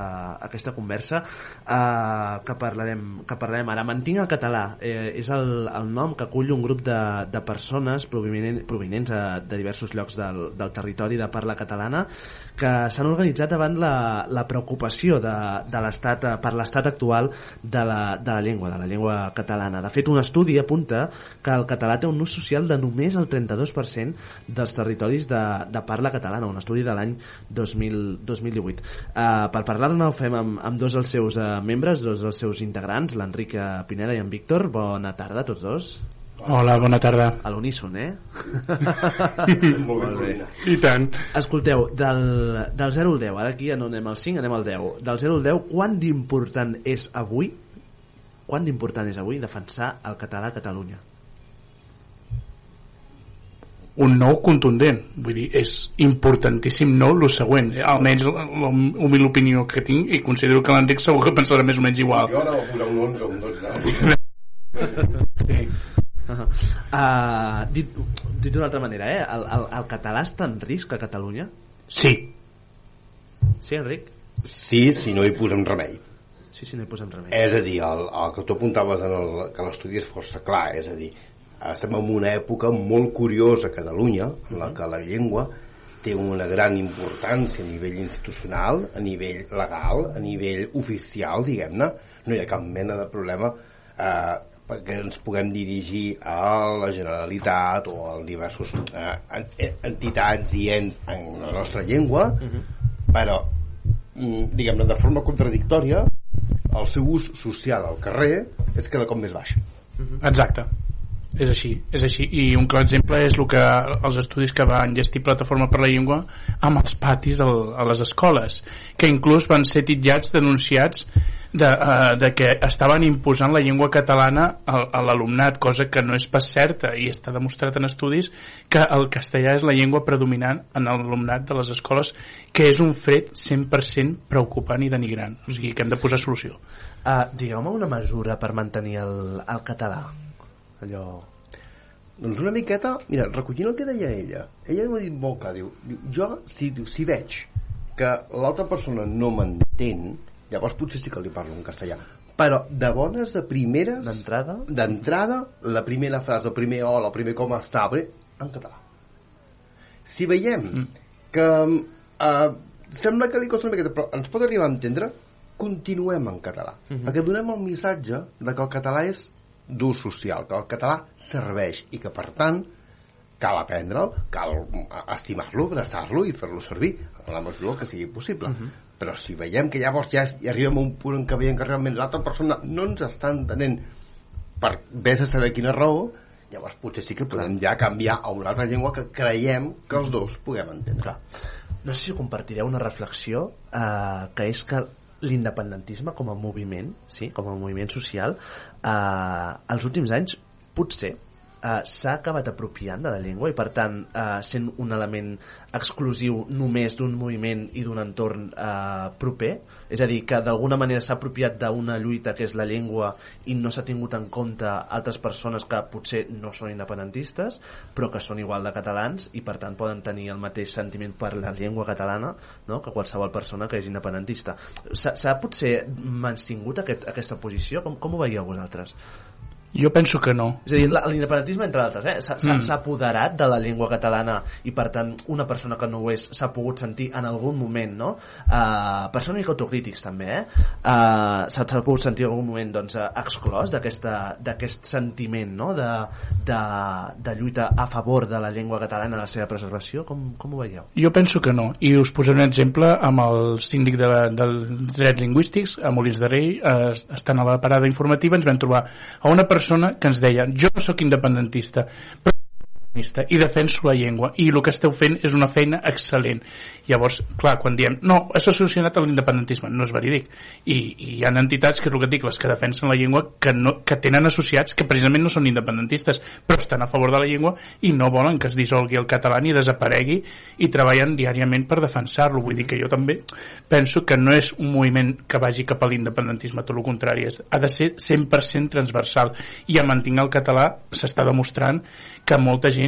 aquesta conversa eh, que, parlarem, que parlarem ara. Mantinc el català. Eh, és el, el nom que acull un grup de, de persones provinent, provinents de, de diversos llocs del, del territori de parla catalana que s'han organitzat davant la, la preocupació de, de l'estat eh, per l'estat actual de la, de la llengua, de la llengua catalana. De fet, un estudi apunta que el català té un ús social de només el 32% dels territoris de, de parla catalana, un estudi de l'any 2000 2018. Uh, per parlar-ne ho fem amb, amb dos dels seus uh, membres, dos dels seus integrants, l'Enric eh, Pineda i en Víctor. Bona tarda a tots dos. Hola, bona tarda. A l'uníson, eh? Molt bé. I tant. Escolteu, del, del 0 al 10, ara aquí ja no anem al 5, anem al 10. Del 0 al 10, quant d'important és avui, quant d'important és avui defensar el català a Catalunya? Un nou contundent. Vull dir, és importantíssim no el següent. Almenys la, la humil opinió que tinc i considero que l'Enric segur que pensarà més o menys igual. Jo posar un 11 o un 12. Sí. Uh, uh, dit dit d'una altra manera, eh? El, el, el català està en risc a Catalunya? Sí. Sí, Enric? Sí, si no hi posem remei. Sí, sí, no hi posem remei. És a dir, el, el que tu apuntaves en el, que l'estudi és força clar, és a dir, estem en una època molt curiosa a Catalunya, en la que la llengua té una gran importància a nivell institucional, a nivell legal, a nivell oficial, diguem-ne, no hi ha cap mena de problema eh, perquè ens puguem dirigir a la Generalitat o a diversos eh, en- entitats i ens en la nostra llengua, però mm, diguem-ne de forma contradictòria el seu ús social al carrer és cada cop més baix Exacte. És així, és així. I un clar exemple és el que els estudis que van gestir Plataforma per la Llengua amb els patis al, a les escoles, que inclús van ser titllats, denunciats de, uh, de que estaven imposant la llengua catalana a, a l'alumnat, cosa que no és pas certa i està demostrat en estudis que el castellà és la llengua predominant en l'alumnat de les escoles, que és un fred 100% preocupant i denigrant. O sigui que hem de posar solució. Uh, Digueu-me una mesura per mantenir el, el català. Allò... doncs una miqueta, mira, recollint el que deia ella ella m'ha dit molt clar, diu, diu jo si, diu, si veig que l'altra persona no m'entén llavors potser sí que li parlo en castellà però de bones, de primeres d'entrada? d'entrada, la primera frase, el primer hola, el primer com està en català. Si veiem que eh, sembla que li costa una miqueta però ens pot arribar a entendre continuem en català. Mhm. perquè donem el missatge de que el català és d'ús social, que el català serveix i que per tant cal aprendre'l, cal estimar-lo, abraçar-lo i fer-lo servir en la mesura que sigui possible. Però si veiem que llavors ja, ja arribem a un punt en què veiem que realment l'altra persona no ens està entenent per vés a saber quina raó, llavors potser sí que podem ja canviar a una altra llengua que creiem que els dos puguem entendre. No sé si compartireu una reflexió eh, que és que l'independentisme com a moviment, sí, com a moviment social, eh, als últims anys potser eh, s'ha acabat apropiant de la llengua i per tant eh, sent un element exclusiu només d'un moviment i d'un entorn eh, proper és a dir, que d'alguna manera s'ha apropiat d'una lluita que és la llengua i no s'ha tingut en compte altres persones que potser no són independentistes però que són igual de catalans i per tant poden tenir el mateix sentiment per la llengua catalana no? que qualsevol persona que és independentista s'ha potser mantingut aquest, aquesta posició? Com, com ho veieu vosaltres? Jo penso que no. És a dir, l'independentisme, entre d'altres, eh, s'ha Mm. apoderat de la llengua catalana i, per tant, una persona que no ho és s'ha pogut sentir en algun moment, no? Uh, per ser una mica autocrítics, també, eh? Uh, s'ha pogut sentir en algun moment doncs, eh, exclòs d'aquest sentiment, no?, de, de, de lluita a favor de la llengua catalana i la seva preservació. Com, com ho veieu? Jo penso que no, i us posaré un exemple amb el síndic de, la- dels drets lingüístics, a Molins de Rei, eh, estant a la parada informativa, ens vam trobar a una persona que ens deia jo no sóc independentista, però independentista i defenso la llengua i el que esteu fent és una feina excel·lent. Llavors, clar, quan diem no, és associat a l'independentisme, no és verídic. I, i hi ha entitats, que és el que dic les que defensen la llengua, que, no, que tenen associats que precisament no són independentistes però estan a favor de la llengua i no volen que es dissolgui el català ni desaparegui i treballen diàriament per defensar-lo. Vull dir que jo també penso que no és un moviment que vagi cap a l'independentisme tot el contrari, és, ha de ser 100% transversal. I a mantenir el català s'està demostrant que molta gent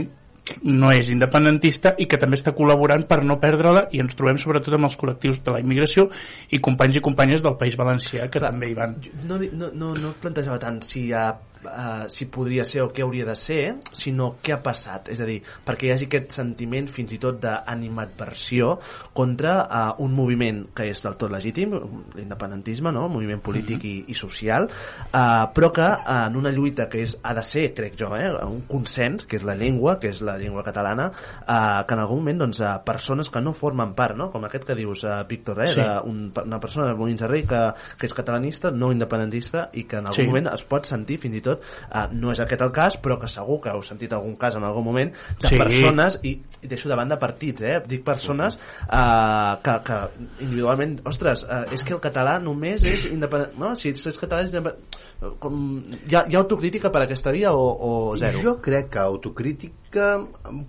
no és independentista i que també està col·laborant per no perdre-la i ens trobem sobretot amb els col·lectius de la immigració i companys i companyes del País Valencià que també hi van. no, no, no, no plantejava tant si, hi ha, uh, si podria ser o què hauria de ser, sinó què ha passat. És a dir, perquè hi hagi aquest sentiment fins i tot d'animadversió contra uh, un moviment que és del tot legítim, l'independentisme, no? un moviment polític i, i social, uh, però que uh, en una lluita que és, ha de ser, crec jo, eh, un consens, que és la llengua, que és la llengua catalana, uh, que en algun moment doncs, uh, persones que no formen part, no? com aquest que dius, uh, Víctor, eh, Sí. un, una persona de Molins de Rei que, que és catalanista, no independentista i que en algun Sí. moment es pot sentir fins i tot, eh, no és aquest el cas però que segur que heu sentit algun cas en algun moment de Sí. persones, i, i deixo de banda partits, eh, dic persones eh, que, que individualment ostres, eh, és que el català només és independent, no? si ets, ets català és independent, com, hi, ha, hi ha autocrítica per aquesta via o, o zero? Jo crec que autocrítica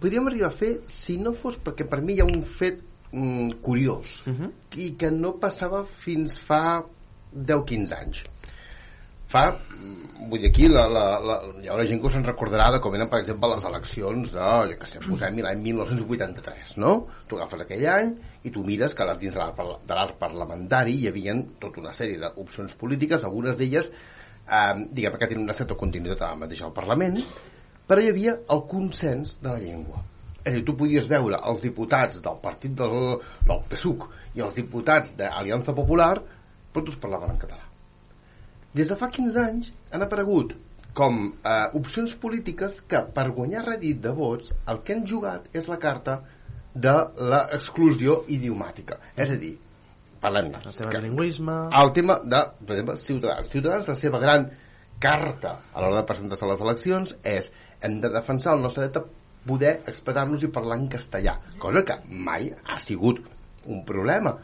podríem arribar a fer si no fos perquè per mi hi ha un fet mm, curiós uh -huh. i que no passava fins fa 10-15 anys fa, vull dir aquí la, la, la, hi haurà gent que se'n recordarà de com eren per exemple les eleccions de, jo que sé, posem l'any 1983 no? tu agafes aquell any i tu mires que dins de l'art parlamentari hi havia tota una sèrie d'opcions polítiques algunes d'elles eh, diguem que tenen una certa continuïtat ara mateix al Parlament però hi havia el consens de la llengua. És a dir, tu podies veure els diputats del partit del, del PSUC i els diputats d'Aliança Popular però tots parlaven en català des de fa 15 anys han aparegut com eh, opcions polítiques que per guanyar redit de vots el que han jugat és la carta de l'exclusió idiomàtica. És a dir, parlem el tema del lingüisme. el tema de, per exemple, Ciutadans. Ciutadans, la seva gran carta a l'hora de presentar-se a les eleccions és hem de defensar el nostre dret a poder expressar-nos i parlar en castellà cosa que mai ha sigut un problema.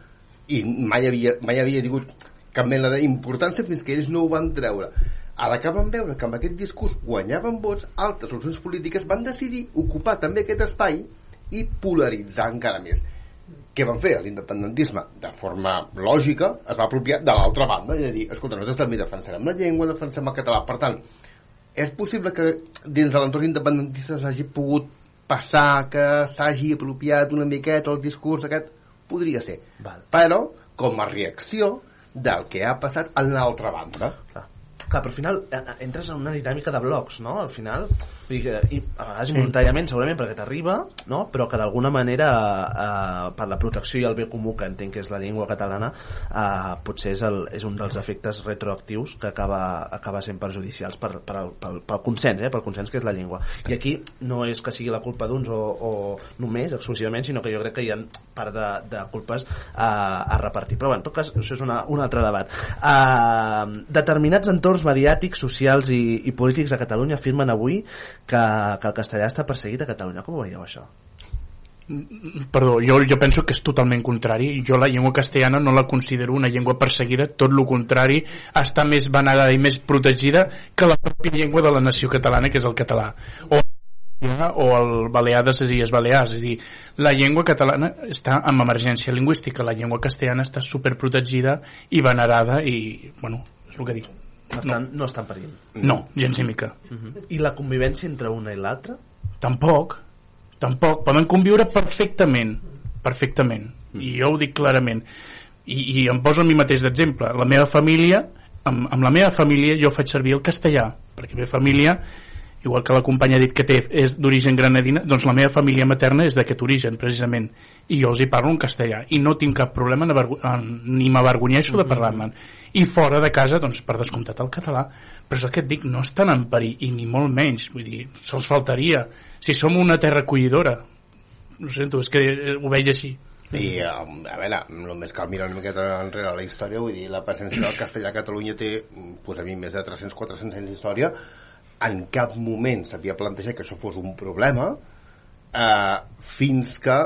I mai havia, mai havia tingut cap mena d'importància fins que ells no ho van treure a la que van veure que amb aquest discurs guanyaven vots, altres opcions polítiques van decidir ocupar també aquest espai i polaritzar encara més què van fer? L'independentisme, de forma lògica, es va apropiar de l'altra banda i de dir, escolta, nosaltres també defensarem la llengua, defensem el català. Per tant, és possible que dins de l'entorn independentista s'hagi pogut passar que s'hagi apropiat una miqueta el discurs aquest? Podria ser. Val. Però, com a reacció del que ha passat en l'altra banda. Clar. Clar, però al final eh, eh, entres en una dinàmica de blocs, no? Al final, que, i a vegades involuntàriament, segurament perquè t'arriba, no? Però que d'alguna manera, eh, per la protecció i el bé comú que entenc que és la llengua catalana, eh, potser és, el, és un dels efectes retroactius que acaba, acaba sent perjudicials per, per, el, pel, pel consens, eh? pel consens que és la llengua. I aquí no és que sigui la culpa d'uns o, o només, exclusivament, sinó que jo crec que hi ha part de, de culpes a, a repartir. Però bé, en tot cas, això és una, un altre debat. Eh, determinats entorns mediàtics, socials i, i polítics a Catalunya afirmen avui que, que el castellà està perseguit a Catalunya. Com ho veieu, això? Perdó, jo, jo penso que és totalment contrari. Jo la llengua castellana no la considero una llengua perseguida, tot el contrari, està més venerada i més protegida que la pròpia llengua de la nació catalana, que és el català. O o el balear de les Illes Balears és a dir, la llengua catalana està en emergència lingüística, la llengua castellana està superprotegida i venerada i, bueno, és el que dic no estan, no. no estan perill no, gens ni mica uh -huh. i la convivència entre una i l'altra? tampoc tampoc, poden conviure perfectament perfectament, mm. i jo ho dic clarament i, i em poso a mi mateix d'exemple la meva família amb, amb la meva família jo faig servir el castellà perquè la meva família igual que la companya ha dit que té, és d'origen granadina, doncs la meva família materna és d'aquest origen, precisament, i jo els hi parlo en castellà, i no tinc cap problema en, en, ni m'avergonyeixo de parlar-me'n. I fora de casa, doncs, per descomptat el català, però és el que et dic, no estan en perill, i ni molt menys, vull dir, se'ls faltaria. Si som una terra acollidora, ho sento, és que ho veig així. I, um, a veure, només cal mirar una miqueta enrere la història, vull dir, la presència del castellà a Catalunya té, pues, a mi, més de 300-400 anys d'història, en cap moment s'havia plantejat que això fos un problema eh, fins que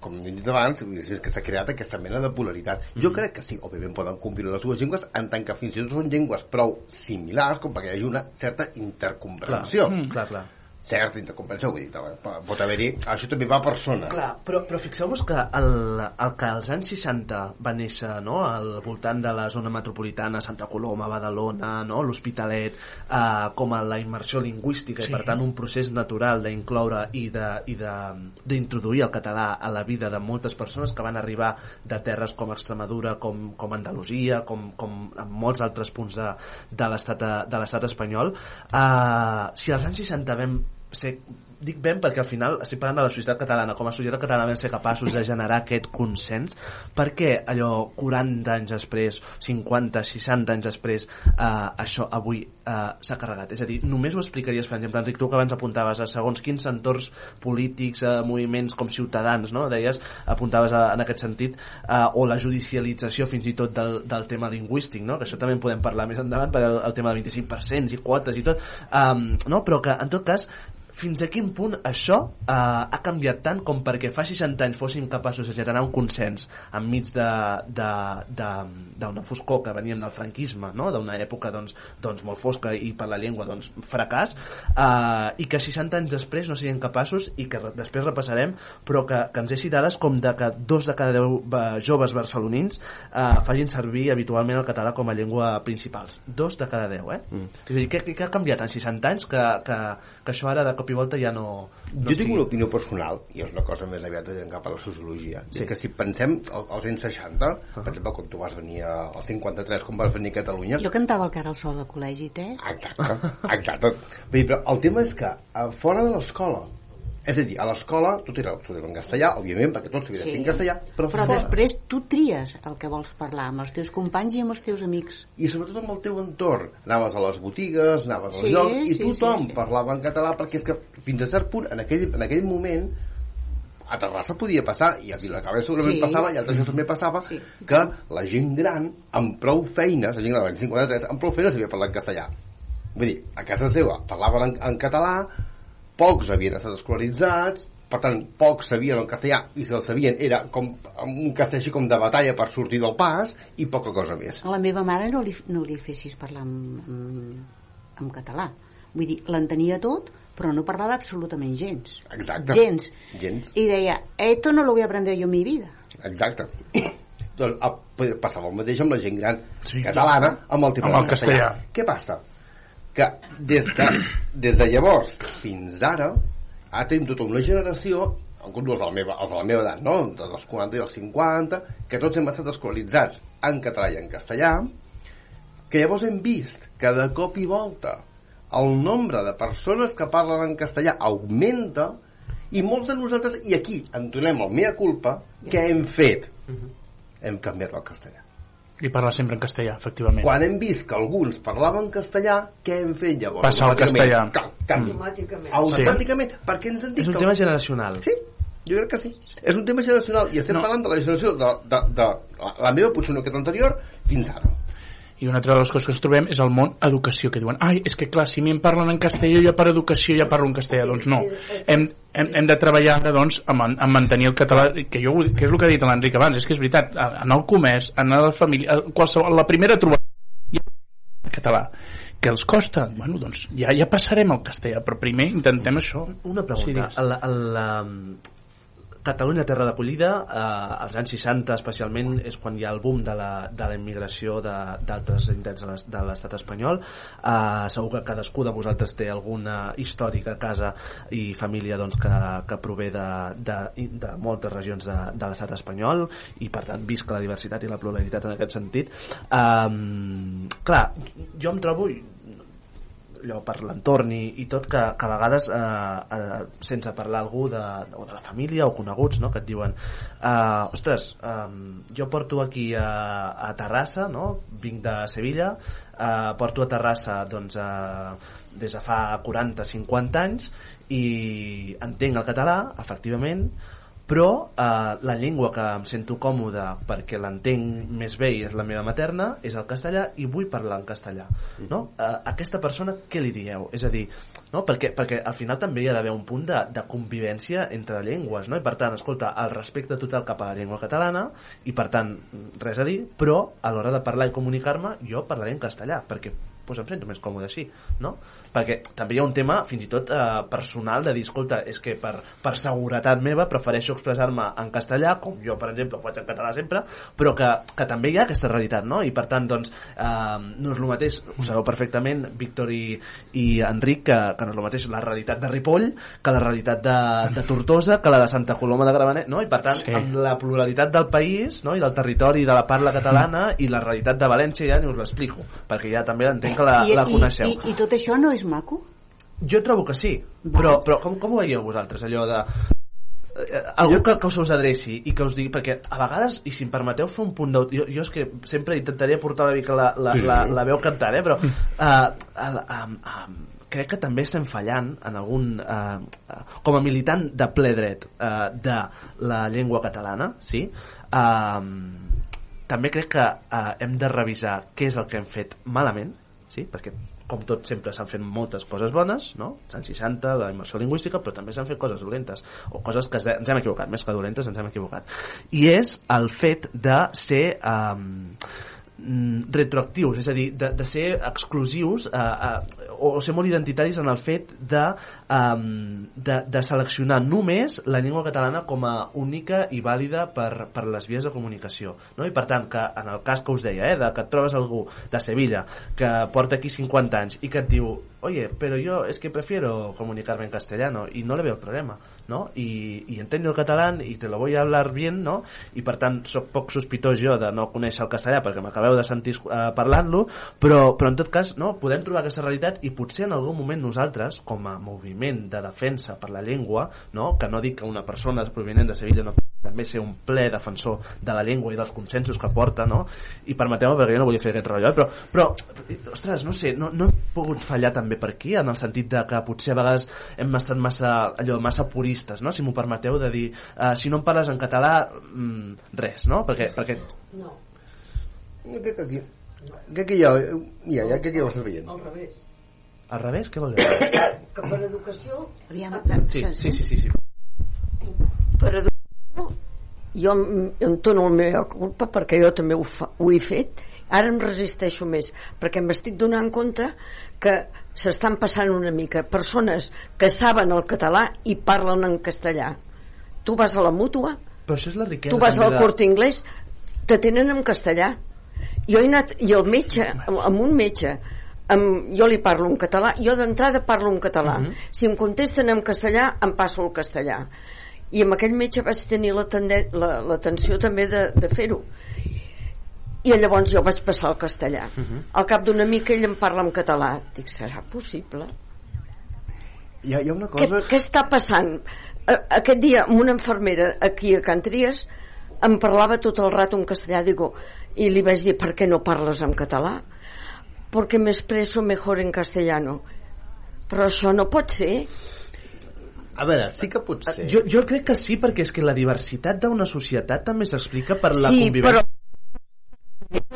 com hem dit abans, és que s'ha creat aquesta mena de polaritat. Mm -hmm. Jo crec que sí, òbviament poden conviure les dues llengües en tant que fins i tot són llengües prou similars com perquè hi hagi una certa intercomprensió. Clar, mm, clar, clar certa intercomprensió, vull dir, pot haver-hi això també va a persones Clar, però, però fixeu-vos que el, el que als anys 60 va néixer no, al voltant de la zona metropolitana Santa Coloma, Badalona, no, l'Hospitalet eh, com a la immersió lingüística sí. i per tant un procés natural d'incloure i d'introduir el català a la vida de moltes persones que van arribar de terres com Extremadura, com, com Andalusia com, com en molts altres punts de, de l'estat espanyol eh, si als anys 60 vam ser dic ben perquè al final estic parlant de la societat catalana com a societat catalana vam ser capaços de generar aquest consens perquè allò 40 anys després 50, 60 anys després eh, això avui eh, s'ha carregat és a dir, només ho explicaries per exemple Enric, tu que abans apuntaves a segons quins entorns polítics, a moviments com ciutadans no? deies, apuntaves a, en aquest sentit eh, o la judicialització fins i tot del, del tema lingüístic no? que això també en podem parlar més endavant per el, el tema del 25% i quotes i tot um, no? però que en tot cas fins a quin punt això eh, ha canviat tant com perquè fa 60 anys fóssim capaços de generar un consens enmig d'una foscor que veníem del franquisme, no? d'una època doncs, doncs molt fosca i per la llengua doncs, fracàs, eh, i que 60 anys després no siguin capaços i que després repassarem, però que, que ens deixi dades com de que dos de cada deu eh, joves barcelonins eh, facin servir habitualment el català com a llengua principals. Dos de cada deu, eh? Mm. És a dir, què, què ha canviat en 60 anys que, que, que això ara de cop i volta ja no... no jo tinc una opinió personal, i és una cosa més aviat de cap a la sociologia, sí. que si pensem als anys 60, uh -huh. per exemple, quan tu vas venir al 53, quan vas venir a Catalunya... Jo cantava el que era el sol de col·legi, té? Exacte, exacte. Vull dir, però el tema és que fora de l'escola és a dir, a l'escola tot era en castellà, òbviament, perquè tot s'havia fer en castellà, però, però després tu tries el que vols parlar amb els teus companys i amb els teus amics. I sobretot amb el teu entorn. Anaves a les botigues, anaves sí, llocs, i sí, tothom sí, sí. parlava en català, perquè és que fins a cert punt, en aquell, en aquell moment, a Terrassa podia passar, i a Vilacabes segurament sí. passava, i a Altres també passava, sí. que la gent gran, amb prou feines, la gent de l'any 53, amb prou feines sabia parlar en castellà. Vull dir, a casa seva parlaven en, en català, pocs havien estat escolaritzats, per tant, pocs sabien el castellà i si el sabien era com un castellà així com de batalla per sortir del pas i poca cosa més. A la meva mare no li, no li fessis parlar en, en, en català. Vull dir, l'entenia tot, però no parlava absolutament gens. Exacte. Gens. gens. I deia, esto no lo voy a aprender yo en mi vida. Exacte. doncs passava el mateix amb la gent gran sí, catalana amb el tema amb el castellà. castellà. Què passa? Que des de, des de llavors fins ara ara tenim tota una generació alguns els de la meva, els de la meva edat no? dels 40 i els 50 que tots hem estat escolaritzats en català i en castellà que llavors hem vist que de cop i volta el nombre de persones que parlen en castellà augmenta i molts de nosaltres, i aquí en donem el mea culpa, què hem fet? Hem canviat el castellà. I parla sempre en castellà, efectivament. Quan hem vist que alguns parlaven castellà, què hem fet llavors? Passar al castellà. ca- Canvi. Automàticament. Automàticament, perquè ens han dit És un que- tema generacional. Sí, jo crec que sí. És un tema generacional i estem no. parlant de la generació de, de, de, la, la meva, potser una que anterior, fins ara. I una altra de les coses que ens trobem és el món educació, que diuen, ai, és que clar, si a mi em parlen en castellà, jo per educació ja parlo en castellà. Doncs no, hem, hem, hem de treballar ara, doncs, man, a mantenir el català, que, jo, que és el que ha dit l'Enric abans, és que és veritat, en el comerç, en la família, qualsevol, la primera trobada en català, que els costa, bueno, doncs ja, ja passarem al castellà, però primer intentem això. Una pregunta. Sí, Sí, el, el, um, Catalunya, terra d'acollida, eh, als anys 60 especialment, és quan hi ha el boom de la, de la immigració d'altres indrets de l'es- de l'estat espanyol. Eh, segur que cadascú de vosaltres té alguna històrica casa i família doncs, que, que prové de, de, de moltes regions de, de l'estat espanyol i per tant visca la diversitat i la pluralitat en aquest sentit. Eh, clar, jo em trobo allò per l'entorn i, i tot que, que a vegades eh, eh, sense parlar algú de, o de la família o coneguts no? que et diuen eh, ostres, eh, jo porto aquí a, a Terrassa no? vinc de Sevilla eh, porto a Terrassa doncs, eh, des de fa 40-50 anys i entenc el català efectivament però eh, la llengua que em sento còmode perquè l'entenc més bé i és la meva materna és el castellà i vull parlar en castellà no? eh, aquesta persona què li dieu? és a dir, no? perquè, perquè al final també hi ha d'haver un punt de, de convivència entre llengües no? i per tant, escolta, el respecte total cap a la llengua catalana i per tant, res a dir però a l'hora de parlar i comunicar-me jo parlaré en castellà perquè doncs em sento més còmode així, no? Perquè també hi ha un tema, fins i tot eh, personal, de dir, escolta, és que per, per seguretat meva prefereixo expressar-me en castellà, com jo, per exemple, ho faig en català sempre, però que, que també hi ha aquesta realitat, no? I per tant, doncs, eh, no és el mateix, ho sabeu perfectament, Víctor i, i Enric, que, que no és el mateix la realitat de Ripoll que la realitat de, de Tortosa, que la de Santa Coloma de Gramenet, no? I per tant, sí. amb la pluralitat del país, no? I del territori, de la parla catalana, i la realitat de València ja ni us l'explico, perquè ja també entenc que la, I, la coneixeu. i, i, I tot això no és maco? Jo trobo que sí, però, però com, com ho veieu vosaltres, allò de... eh, algú que, que us adreci i que us digui, perquè a vegades, i si em permeteu fer un punt d'auto... Jo, jo és que sempre intentaré portar una mica la, la, la, la veu cantant, eh? però uh, uh, uh, crec que també estem fallant en algun... Uh, uh, com a militant de ple dret uh, de la llengua catalana, sí? Uh, també crec que uh, hem de revisar què és el que hem fet malament, sí? perquè com tot sempre s'han fet moltes coses bones, no? Els anys 60, la immersió lingüística, però també s'han fet coses dolentes, o coses que ens hem equivocat, més que dolentes ens hem equivocat. I és el fet de ser mm, retroactius, és a dir, de, de ser exclusius eh, eh, o, ser molt identitaris en el fet de, um, de, de seleccionar només la llengua catalana com a única i vàlida per, per les vies de comunicació. No? I per tant, que en el cas que us deia, eh, de que et trobes algú de Sevilla que porta aquí 50 anys i que et diu oye, pero yo es que prefiero comunicarme en castellano y no le veo problema, ¿no? Y, y entiendo el catalán y te lo voy a hablar bien, no? I per tant sóc poc sospitós jo de no conèixer el castellà perquè m'acabeu de sentir eh, parlant-lo, però, però en tot cas no, podem trobar aquesta realitat i potser en algun moment nosaltres, com a moviment de defensa per la llengua, no? que no dic que una persona provinent de Sevilla no també ser un ple defensor de la llengua i dels consensos que porta, no? I permeteu-me, perquè jo no volia fer aquest rotllo, eh? però, però, ostres, no sé, no, no hem pogut fallar també per aquí, en el sentit de que potser a vegades hem estat massa, allò, massa puristes, no? Si m'ho permeteu, de dir, uh, si no em parles en català, mm, res, no? Perquè, perquè No, Crec que aquí, crec que ja, ja, ja, crec que ho estàs veient. al revés. al revés, què vol dir? Que per educació... Aviam, Sí, sí, sí, sí, sí. Per educació, jo em, em dono la meva culpa perquè jo també ho, fa, ho he fet. Ara em resisteixo més, perquè m'estic donant compte que s'estan passant una mica persones que saben el català i parlen en castellà. Tu vas a la mútua, Però això és la riquesa tu vas al de- Corte Inglés, te tenen en castellà. Jo he anat, i el metge, amb un metge, amb, jo li parlo en català, jo d'entrada parlo en català. Mhm. Si em contesten en castellà, em passo el castellà. I amb aquell metge vaig tenir la- l'atenció també de, de fer-ho. I llavors jo vaig passar al castellà al cap d'una mica ell em parla en català dic, serà possible? Hi ha, hi ha una cosa... què està passant? A- Aquest dia, amb una infermera aquí a Can Tries, em parlava tot el rato en castellà, digo, i li vaig dir, per què no parles en català? Porque me expreso mejor en castellano. Però això no pot ser. A veure, sí que pot ser. Jo, jo crec que sí, perquè és que la diversitat d'una societat també s'explica per la Sí, convivència. Crec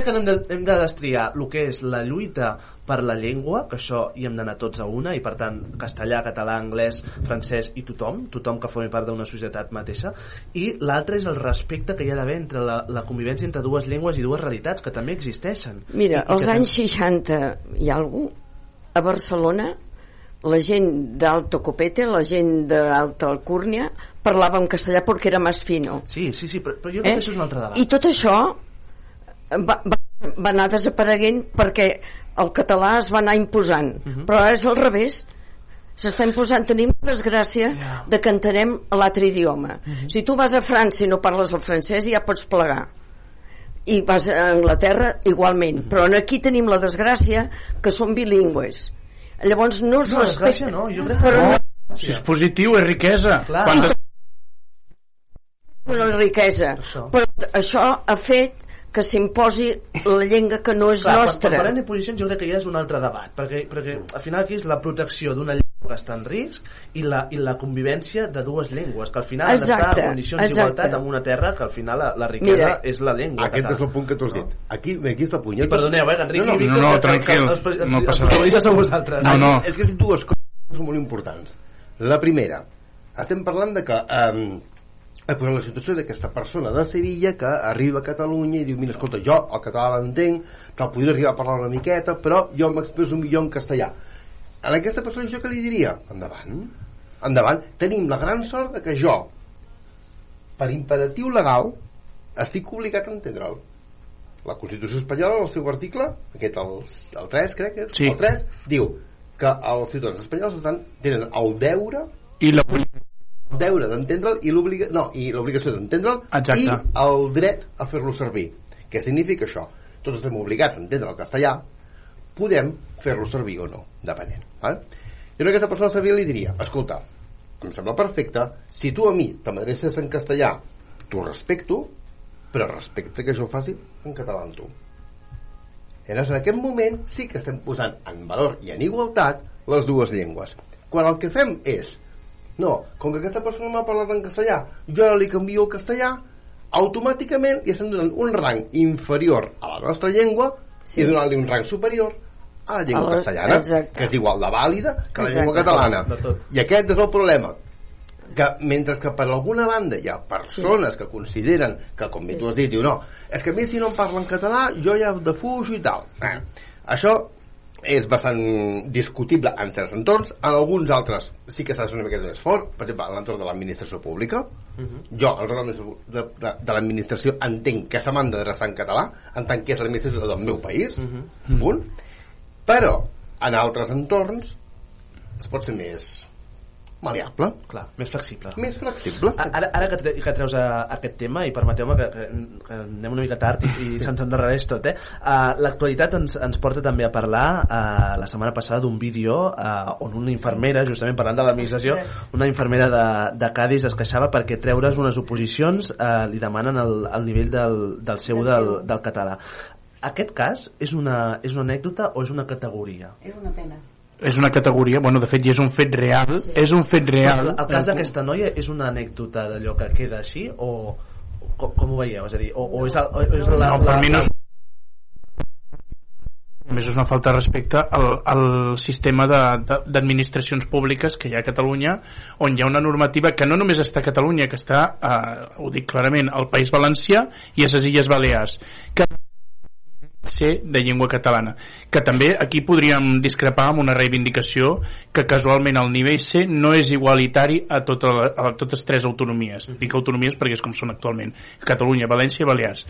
que hem de, hem de destriar el que és la lluita per la llengua, que això hi hem d'anar tots a una, i per tant castellà, català, anglès, francès i tothom, tothom que formi part d'una societat mateixa, i l'altre és el respecte que hi ha d'haver entre la, la convivència entre dues llengües i dues realitats, que també existeixen. Mira, I, i als anys 60 hi ha algú a Barcelona la gent d'Alto Copete, la gent d'Alta Alcúrnia parlava en castellà perquè era més fino. Sí, sí, sí, però, però jo crec que això és un altre debat. I tot això va, va, va anar desapareguent perquè el català es va anar imposant. Mhm. Però ara és al revés. S'està imposant. Tenim la desgràcia de que entenem l'altre idioma. Mhm. Si tu vas a França i no parles el francès ja pots plegar i vas a Anglaterra igualment Mhm. però aquí tenim la desgràcia que són bilingües llavors no es No, desgràcia respecta no, jo crec que però no. no, Si és positiu, és riquesa. Clar. Quantes... una riquesa però això ha fet que s'imposi la llengua que no és Clar, nostra Quan parlem de posicions jo crec que ja és un altre debat, perquè, perquè al final aquí és la protecció d'una llengua que està en risc i la, i la convivència de dues llengües, que al final han Exacte, d'estar en condicions d'igualtat en una terra que al final la, la riquesa Mira, és la llengua. Aquest catalana. és el punt que tu has dit. Aquí, aquí està punyet. I perdoneu, eh, Enric i Víctor... No, no, tranquil, que els- els- no passa res. sou vosaltres. No, no. És que has dit dues coses molt importants. La primera, estem parlant de que eh, però la situació d'aquesta persona de Sevilla que arriba a Catalunya i diu, mira, escolta, jo el català l'entenc, te'l podria arribar a parlar una miqueta, però jo m'expreso millor en castellà. A aquesta persona jo què li diria? Endavant. Endavant. Tenim la gran sort de que jo, per imperatiu legal, estic obligat a entendre'l. La Constitució espanyola, el seu article, aquest el, el 3, crec que és, Sí. el 3, diu que els ciutadans espanyols estan, tenen el deure I la... deure d'entendre'l i l'obliga no, i l'obligació d'entendre'l i el dret a fer-lo servir. Què significa això? Tots estem obligats a entendre el castellà, podem fer-lo servir o no, depenent. Val? Jo a aquesta persona sabia li diria, escolta, em sembla perfecte, si tu a mi te m'adreces en castellà, t'ho respecto, però respecta que jo ho faci en català amb tu. Llavors, en aquest moment sí que estem posant en valor i en igualtat les dues llengües. Quan el que fem és no, com que aquesta persona m'ha parlat en castellà, jo ara li canvio el castellà, automàticament li estem donant un rang inferior a la nostra llengua sí. i donant-li un rang superior a la llengua A la- castellana, exacte. que és igual de vàlida que la Exacte. llengua catalana. I aquest és el problema que mentre que per alguna banda hi ha persones que consideren que, com bé tu has dit, diu, no, és que a mi si no em parlen català jo ja defujo i tal. Eh, això és bastant discutible en certs entorns, en alguns altres sí que s'ha de una miqueta més fort, per exemple, en l'entorn de l'administració pública. Jo, en l'entorn de, de, de l'administració, entenc que se m'han d'adreçar en català, en tant que és l'administració del meu país, punt. Però, en altres entorns, es pot ser més maleable. Clar, més flexible. Més flexible. Ara, ara que, tre que treus a, aquest tema, i permeteu-me que, que, que anem una mica tard i, i se'ns endarrereix tot, eh? Uh, L'actualitat ens, ens porta també a parlar uh, la setmana passada d'un vídeo uh, on una infermera, justament parlant de l'administració, una infermera de, de Cádiz es queixava perquè treure's unes oposicions uh, li demanen el, el nivell del, del seu del, del català. Aquest cas és una, és una anècdota o és una categoria? És una pena. És una categoria, bueno, de fet, ja és un fet real, és un fet real. El, el cas d'aquesta noia és una anècdota d'allò que queda així o com, com ho veieu? És a dir, o, o és, el, o és la, No, per la, mi no és a més és una falta de respecte al, al sistema d'administracions públiques que hi ha a Catalunya on hi ha una normativa que no només està a Catalunya que està, eh, ho dic clarament al País Valencià i a les Illes Balears que ser de llengua catalana que també aquí podríem discrepar amb una reivindicació que casualment el nivell C no és igualitari a, tota la, a totes tres autonomies. Dic autonomies perquè és com són actualment Catalunya, València i Balears.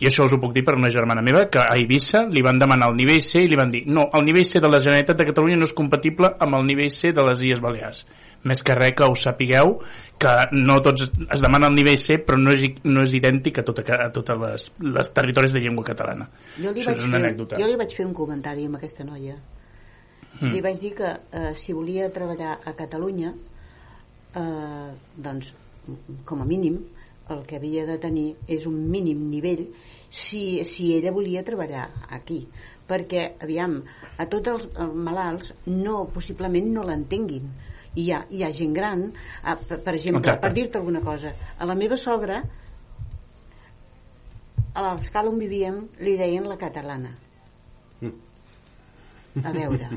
I això us ho puc dir per una germana meva que a Eivissa li van demanar el nivell C i li van dir no, el nivell C de la Generalitat de Catalunya no és compatible amb el nivell C de les Illes Balears més que res que ho sapigueu que no tots es demana el nivell C però no és, no és idèntic a, tota, a totes les, les territoris de llengua catalana Jo li, Això vaig fer, anècdota jo li vaig fer un comentari amb aquesta noia. Mm. Li vaig dir que eh, si volia treballar a Catalunya, eh, doncs, com a mínim, el que havia de tenir és un mínim nivell si, si ella volia treballar aquí. Perquè, aviam, a tots els malalts no, possiblement no l'entenguin. I hi ha, hi ha gent gran, eh, per, per exemple, Exacte. per dir-te alguna cosa, a la meva sogra, a l'escala on vivíem, li deien la catalana a veure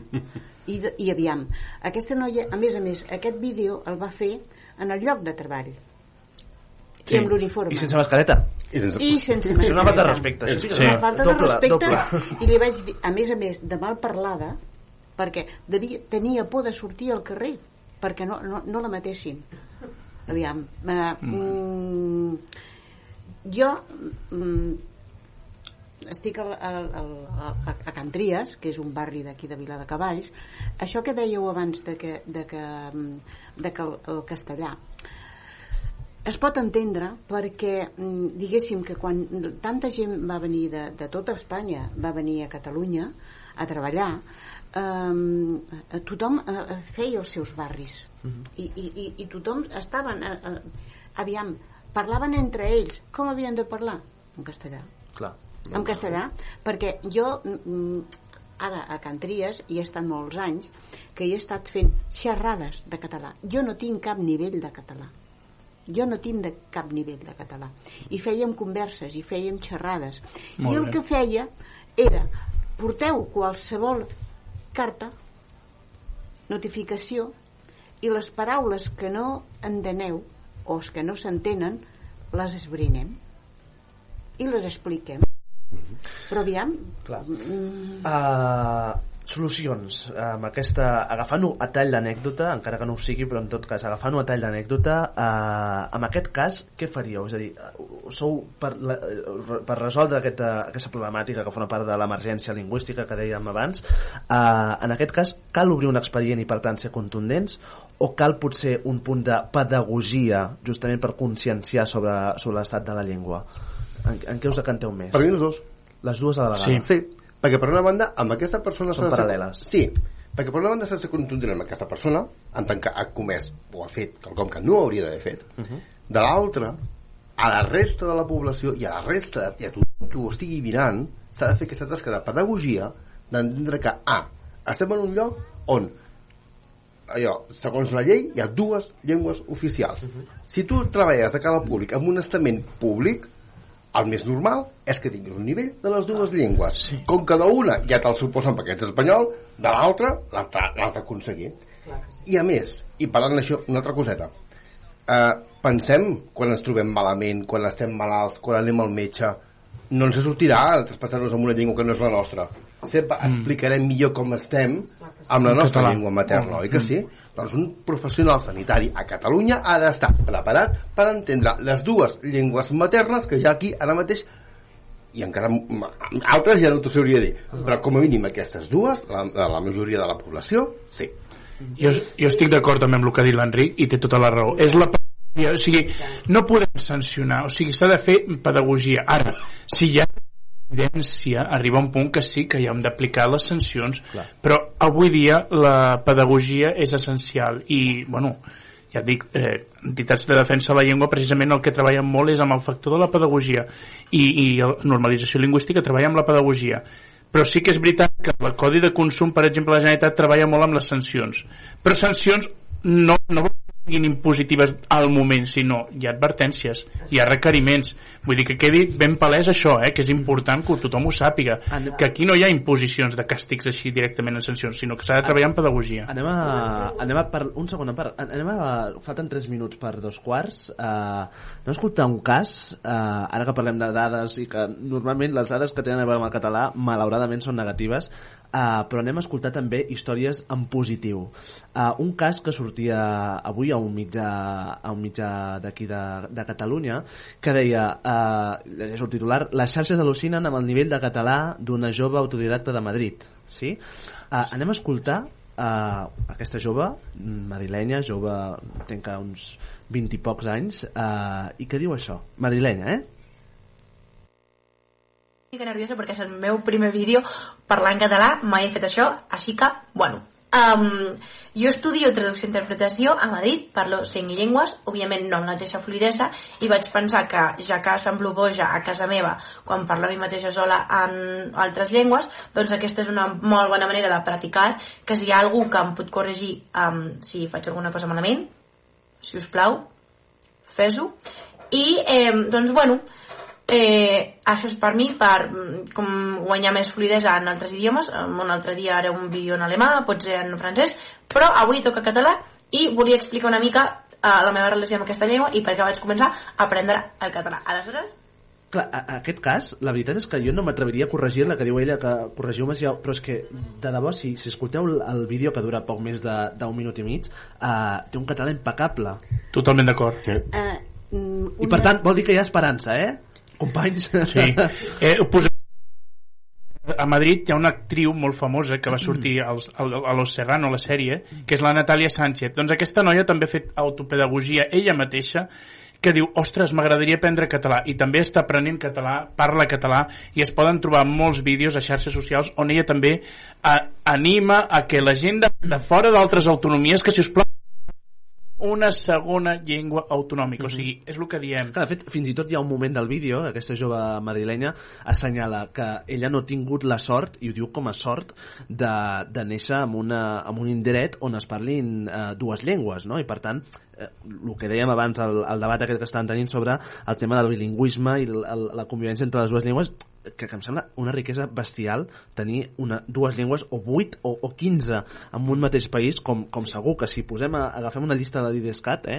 I, de- i aviam aquesta noia, a més a més, aquest vídeo el va fer en el lloc de treball Sí. i amb l'uniforme I sense mascareta. I sense És una falta de mascareta. respecte. sí és una falta de doble, respecte doble. i li vaig dir, a més a més de mal parlada perquè devia, tenia por de sortir al carrer perquè no, no, no la matessin. Aviam eh, mm, jo mm, estic al, al, al, a, a Can Tries, que és un barri d'aquí de Vila de Cavalls, això que dèieu abans de que, de que, mm, de que el, el castellà es pot entendre perquè mm, diguéssim que quan tanta gent va venir de, de tota Espanya va venir a Catalunya a treballar eh, tothom eh, feia els seus barris. I, i, i, i tothom estaven eh, eh, aviam, parlaven entre ells. Com havien de parlar? en castellà. Clar. en castellà, perquè jo mm, ara a Can Tries hi he estat molts anys que hi he estat fent xerrades de català. Jo no tinc cap nivell de català jo no tinc de cap nivell de català. I fèiem converses i fèiem xerrades. Molt i el bé. que feia era porteu qualsevol carta notificació i les paraules que no enteneu o els que no s'entenen les esbrinem i les expliquem. Però aviam Clar. mm, Uh, solucions amb aquesta, agafant-ho a tall d'anècdota encara que no ho sigui, però en tot cas agafant-ho a tall d'anècdota uh, en aquest cas, què faríeu? és a dir, uh, sou per, la, uh, per resoldre aquesta, aquesta problemàtica que forma part de l'emergència lingüística que dèiem abans uh, en aquest cas cal obrir un expedient i per tant ser contundents o cal potser un punt de pedagogia justament per conscienciar sobre, sobre l'estat de la llengua en, en què us decanteu més? Per mi les dos. Les dues a la vegada? Sí. sí. Perquè per una banda, amb aquesta persona... Són de ser- paral·leles. Sí, perquè per una banda s'ha de ser contundent amb aquesta persona, en tant que ha comès o ha fet quelcom que no hauria d'haver fet. Uh -huh. De l'altra, a la resta de la població i a la resta, i a tothom que ho estigui mirant, s'ha de fer aquesta tasca de pedagogia, d'entendre que, A, estem en un lloc on allò, segons la llei, hi ha dues llengües oficials. Si tu treballes cara al públic amb un estament públic, el més normal és que tinguis un nivell de les dues llengües. Sí. Com cada una ja te'l suposen perquè ets espanyol, de l'altra l'has d'aconseguir. I a més, i parlant d'això, una altra coseta. Uh, pensem quan ens trobem malament, quan estem malalts, quan anem al metge, no ens sortirà traspassar-nos amb una llengua que no és la nostra. Sempre mm. explicarem millor com estem amb la nostra català. llengua materna, Oh, oi que mm. sí? Doncs un professional sanitari a Catalunya ha d'estar preparat per entendre les dues llengües maternes que ja aquí ara mateix i encara altres ja no t'ho sabria dir però com a mínim aquestes dues la, la majoria de la població, sí jo, jo estic d'acord també amb el que ha dit l'Enric i té tota la raó és la o sigui, no podem sancionar o sigui, s'ha de fer pedagogia ara, si hi ha evidència arriba un punt que sí que hi hem d'aplicar les sancions Clar. però avui dia la pedagogia és essencial i bueno ja dic, eh, entitats de defensa de la llengua precisament el que treballen molt és amb el factor de la pedagogia i, i la normalització lingüística treballa amb la pedagogia però sí que és veritat que el Codi de Consum, per exemple, la Generalitat treballa molt amb les sancions. Però sancions no, no vol siguin impositives al moment, sinó hi ha advertències, hi ha requeriments. Vull dir que quedi ben palès això, eh, que és important que tothom ho sàpiga. Que aquí no hi ha imposicions de càstigs així directament en sancions, sinó que s'ha de treballar en pedagogia. Anem a, anem a per, un segon, per, anem a, falten 3 minuts per dos quarts. Uh, a escoltar un cas, uh, ara que parlem de dades i que normalment les dades que tenen a veure amb el català malauradament són negatives, uh, però anem a escoltar també històries en positiu. Uh, un cas que sortia avui a un mitjà, a un mitjà d'aquí de, de Catalunya que deia, uh, llegeixo el titular, les xarxes al·lucinen amb el nivell de català d'una jove autodidacta de Madrid. Sí? Uh, anem a escoltar eh, aquesta jove, madrilenya, jove, tenc que uns 20 i pocs anys, eh, i que diu això? Madrilenya, eh? Mica nerviosa perquè és el meu primer vídeo parlant català, mai he fet això, així que, bueno, um, jo estudio traducció i interpretació a Madrid, parlo cinc llengües, òbviament no amb la mateixa fluidesa, i vaig pensar que, ja que semblo boja a casa meva, quan parlo a mi mateixa sola en altres llengües, doncs aquesta és una molt bona manera de practicar, que si hi ha algú que em pot corregir um, si faig alguna cosa malament, si us plau, fes-ho. I, eh, doncs, bueno, eh, això és per mi per mm, com guanyar més fluidesa en altres idiomes un altre dia haré un vídeo en alemà pot ser en francès però avui toca català i volia explicar una mica eh, la meva relació amb aquesta llengua i per què vaig començar a aprendre el català aleshores Clar, a, a aquest cas, la veritat és que jo no m'atreviria a corregir-la, que diu ella que corregiu-me si però és que, de debò, si, si escolteu el, el vídeo que dura poc més de- d'un minut i mig, eh, té un català impecable. Totalment d'acord. Uh, mm, I per tant, vol dir que hi ha esperança, eh? Companys? Sí. Eh, posem a Madrid hi ha una actriu molt famosa que va sortir als, al, a Los Serrano, la sèrie, que és la Natàlia Sánchez. Doncs aquesta noia també ha fet autopedagogia ella mateixa que diu, ostres, m'agradaria aprendre català i també està aprenent català, parla català i es poden trobar molts vídeos a xarxes socials on ella també a, anima a que la gent de, de fora d'altres autonomies que si us plau una segona llengua autonòmica, o sigui, és el que diem. Que, de fet, fins i tot hi ha un moment del vídeo, aquesta jove madrilenya assenyala que ella no ha tingut la sort, i ho diu com a sort, de, de néixer en, una, en un indret on es parlin eh, dues llengües, no? I per tant, eh, el que dèiem abans, el, el debat aquest que estàvem tenint sobre el tema del bilingüisme i el, el, la convivència entre les dues llengües, que, que em sembla una riquesa bestial tenir una, dues llengües o 8 o, o 15 en un mateix país com, com segur que si posem a, agafem una llista de d'IDESCAT eh,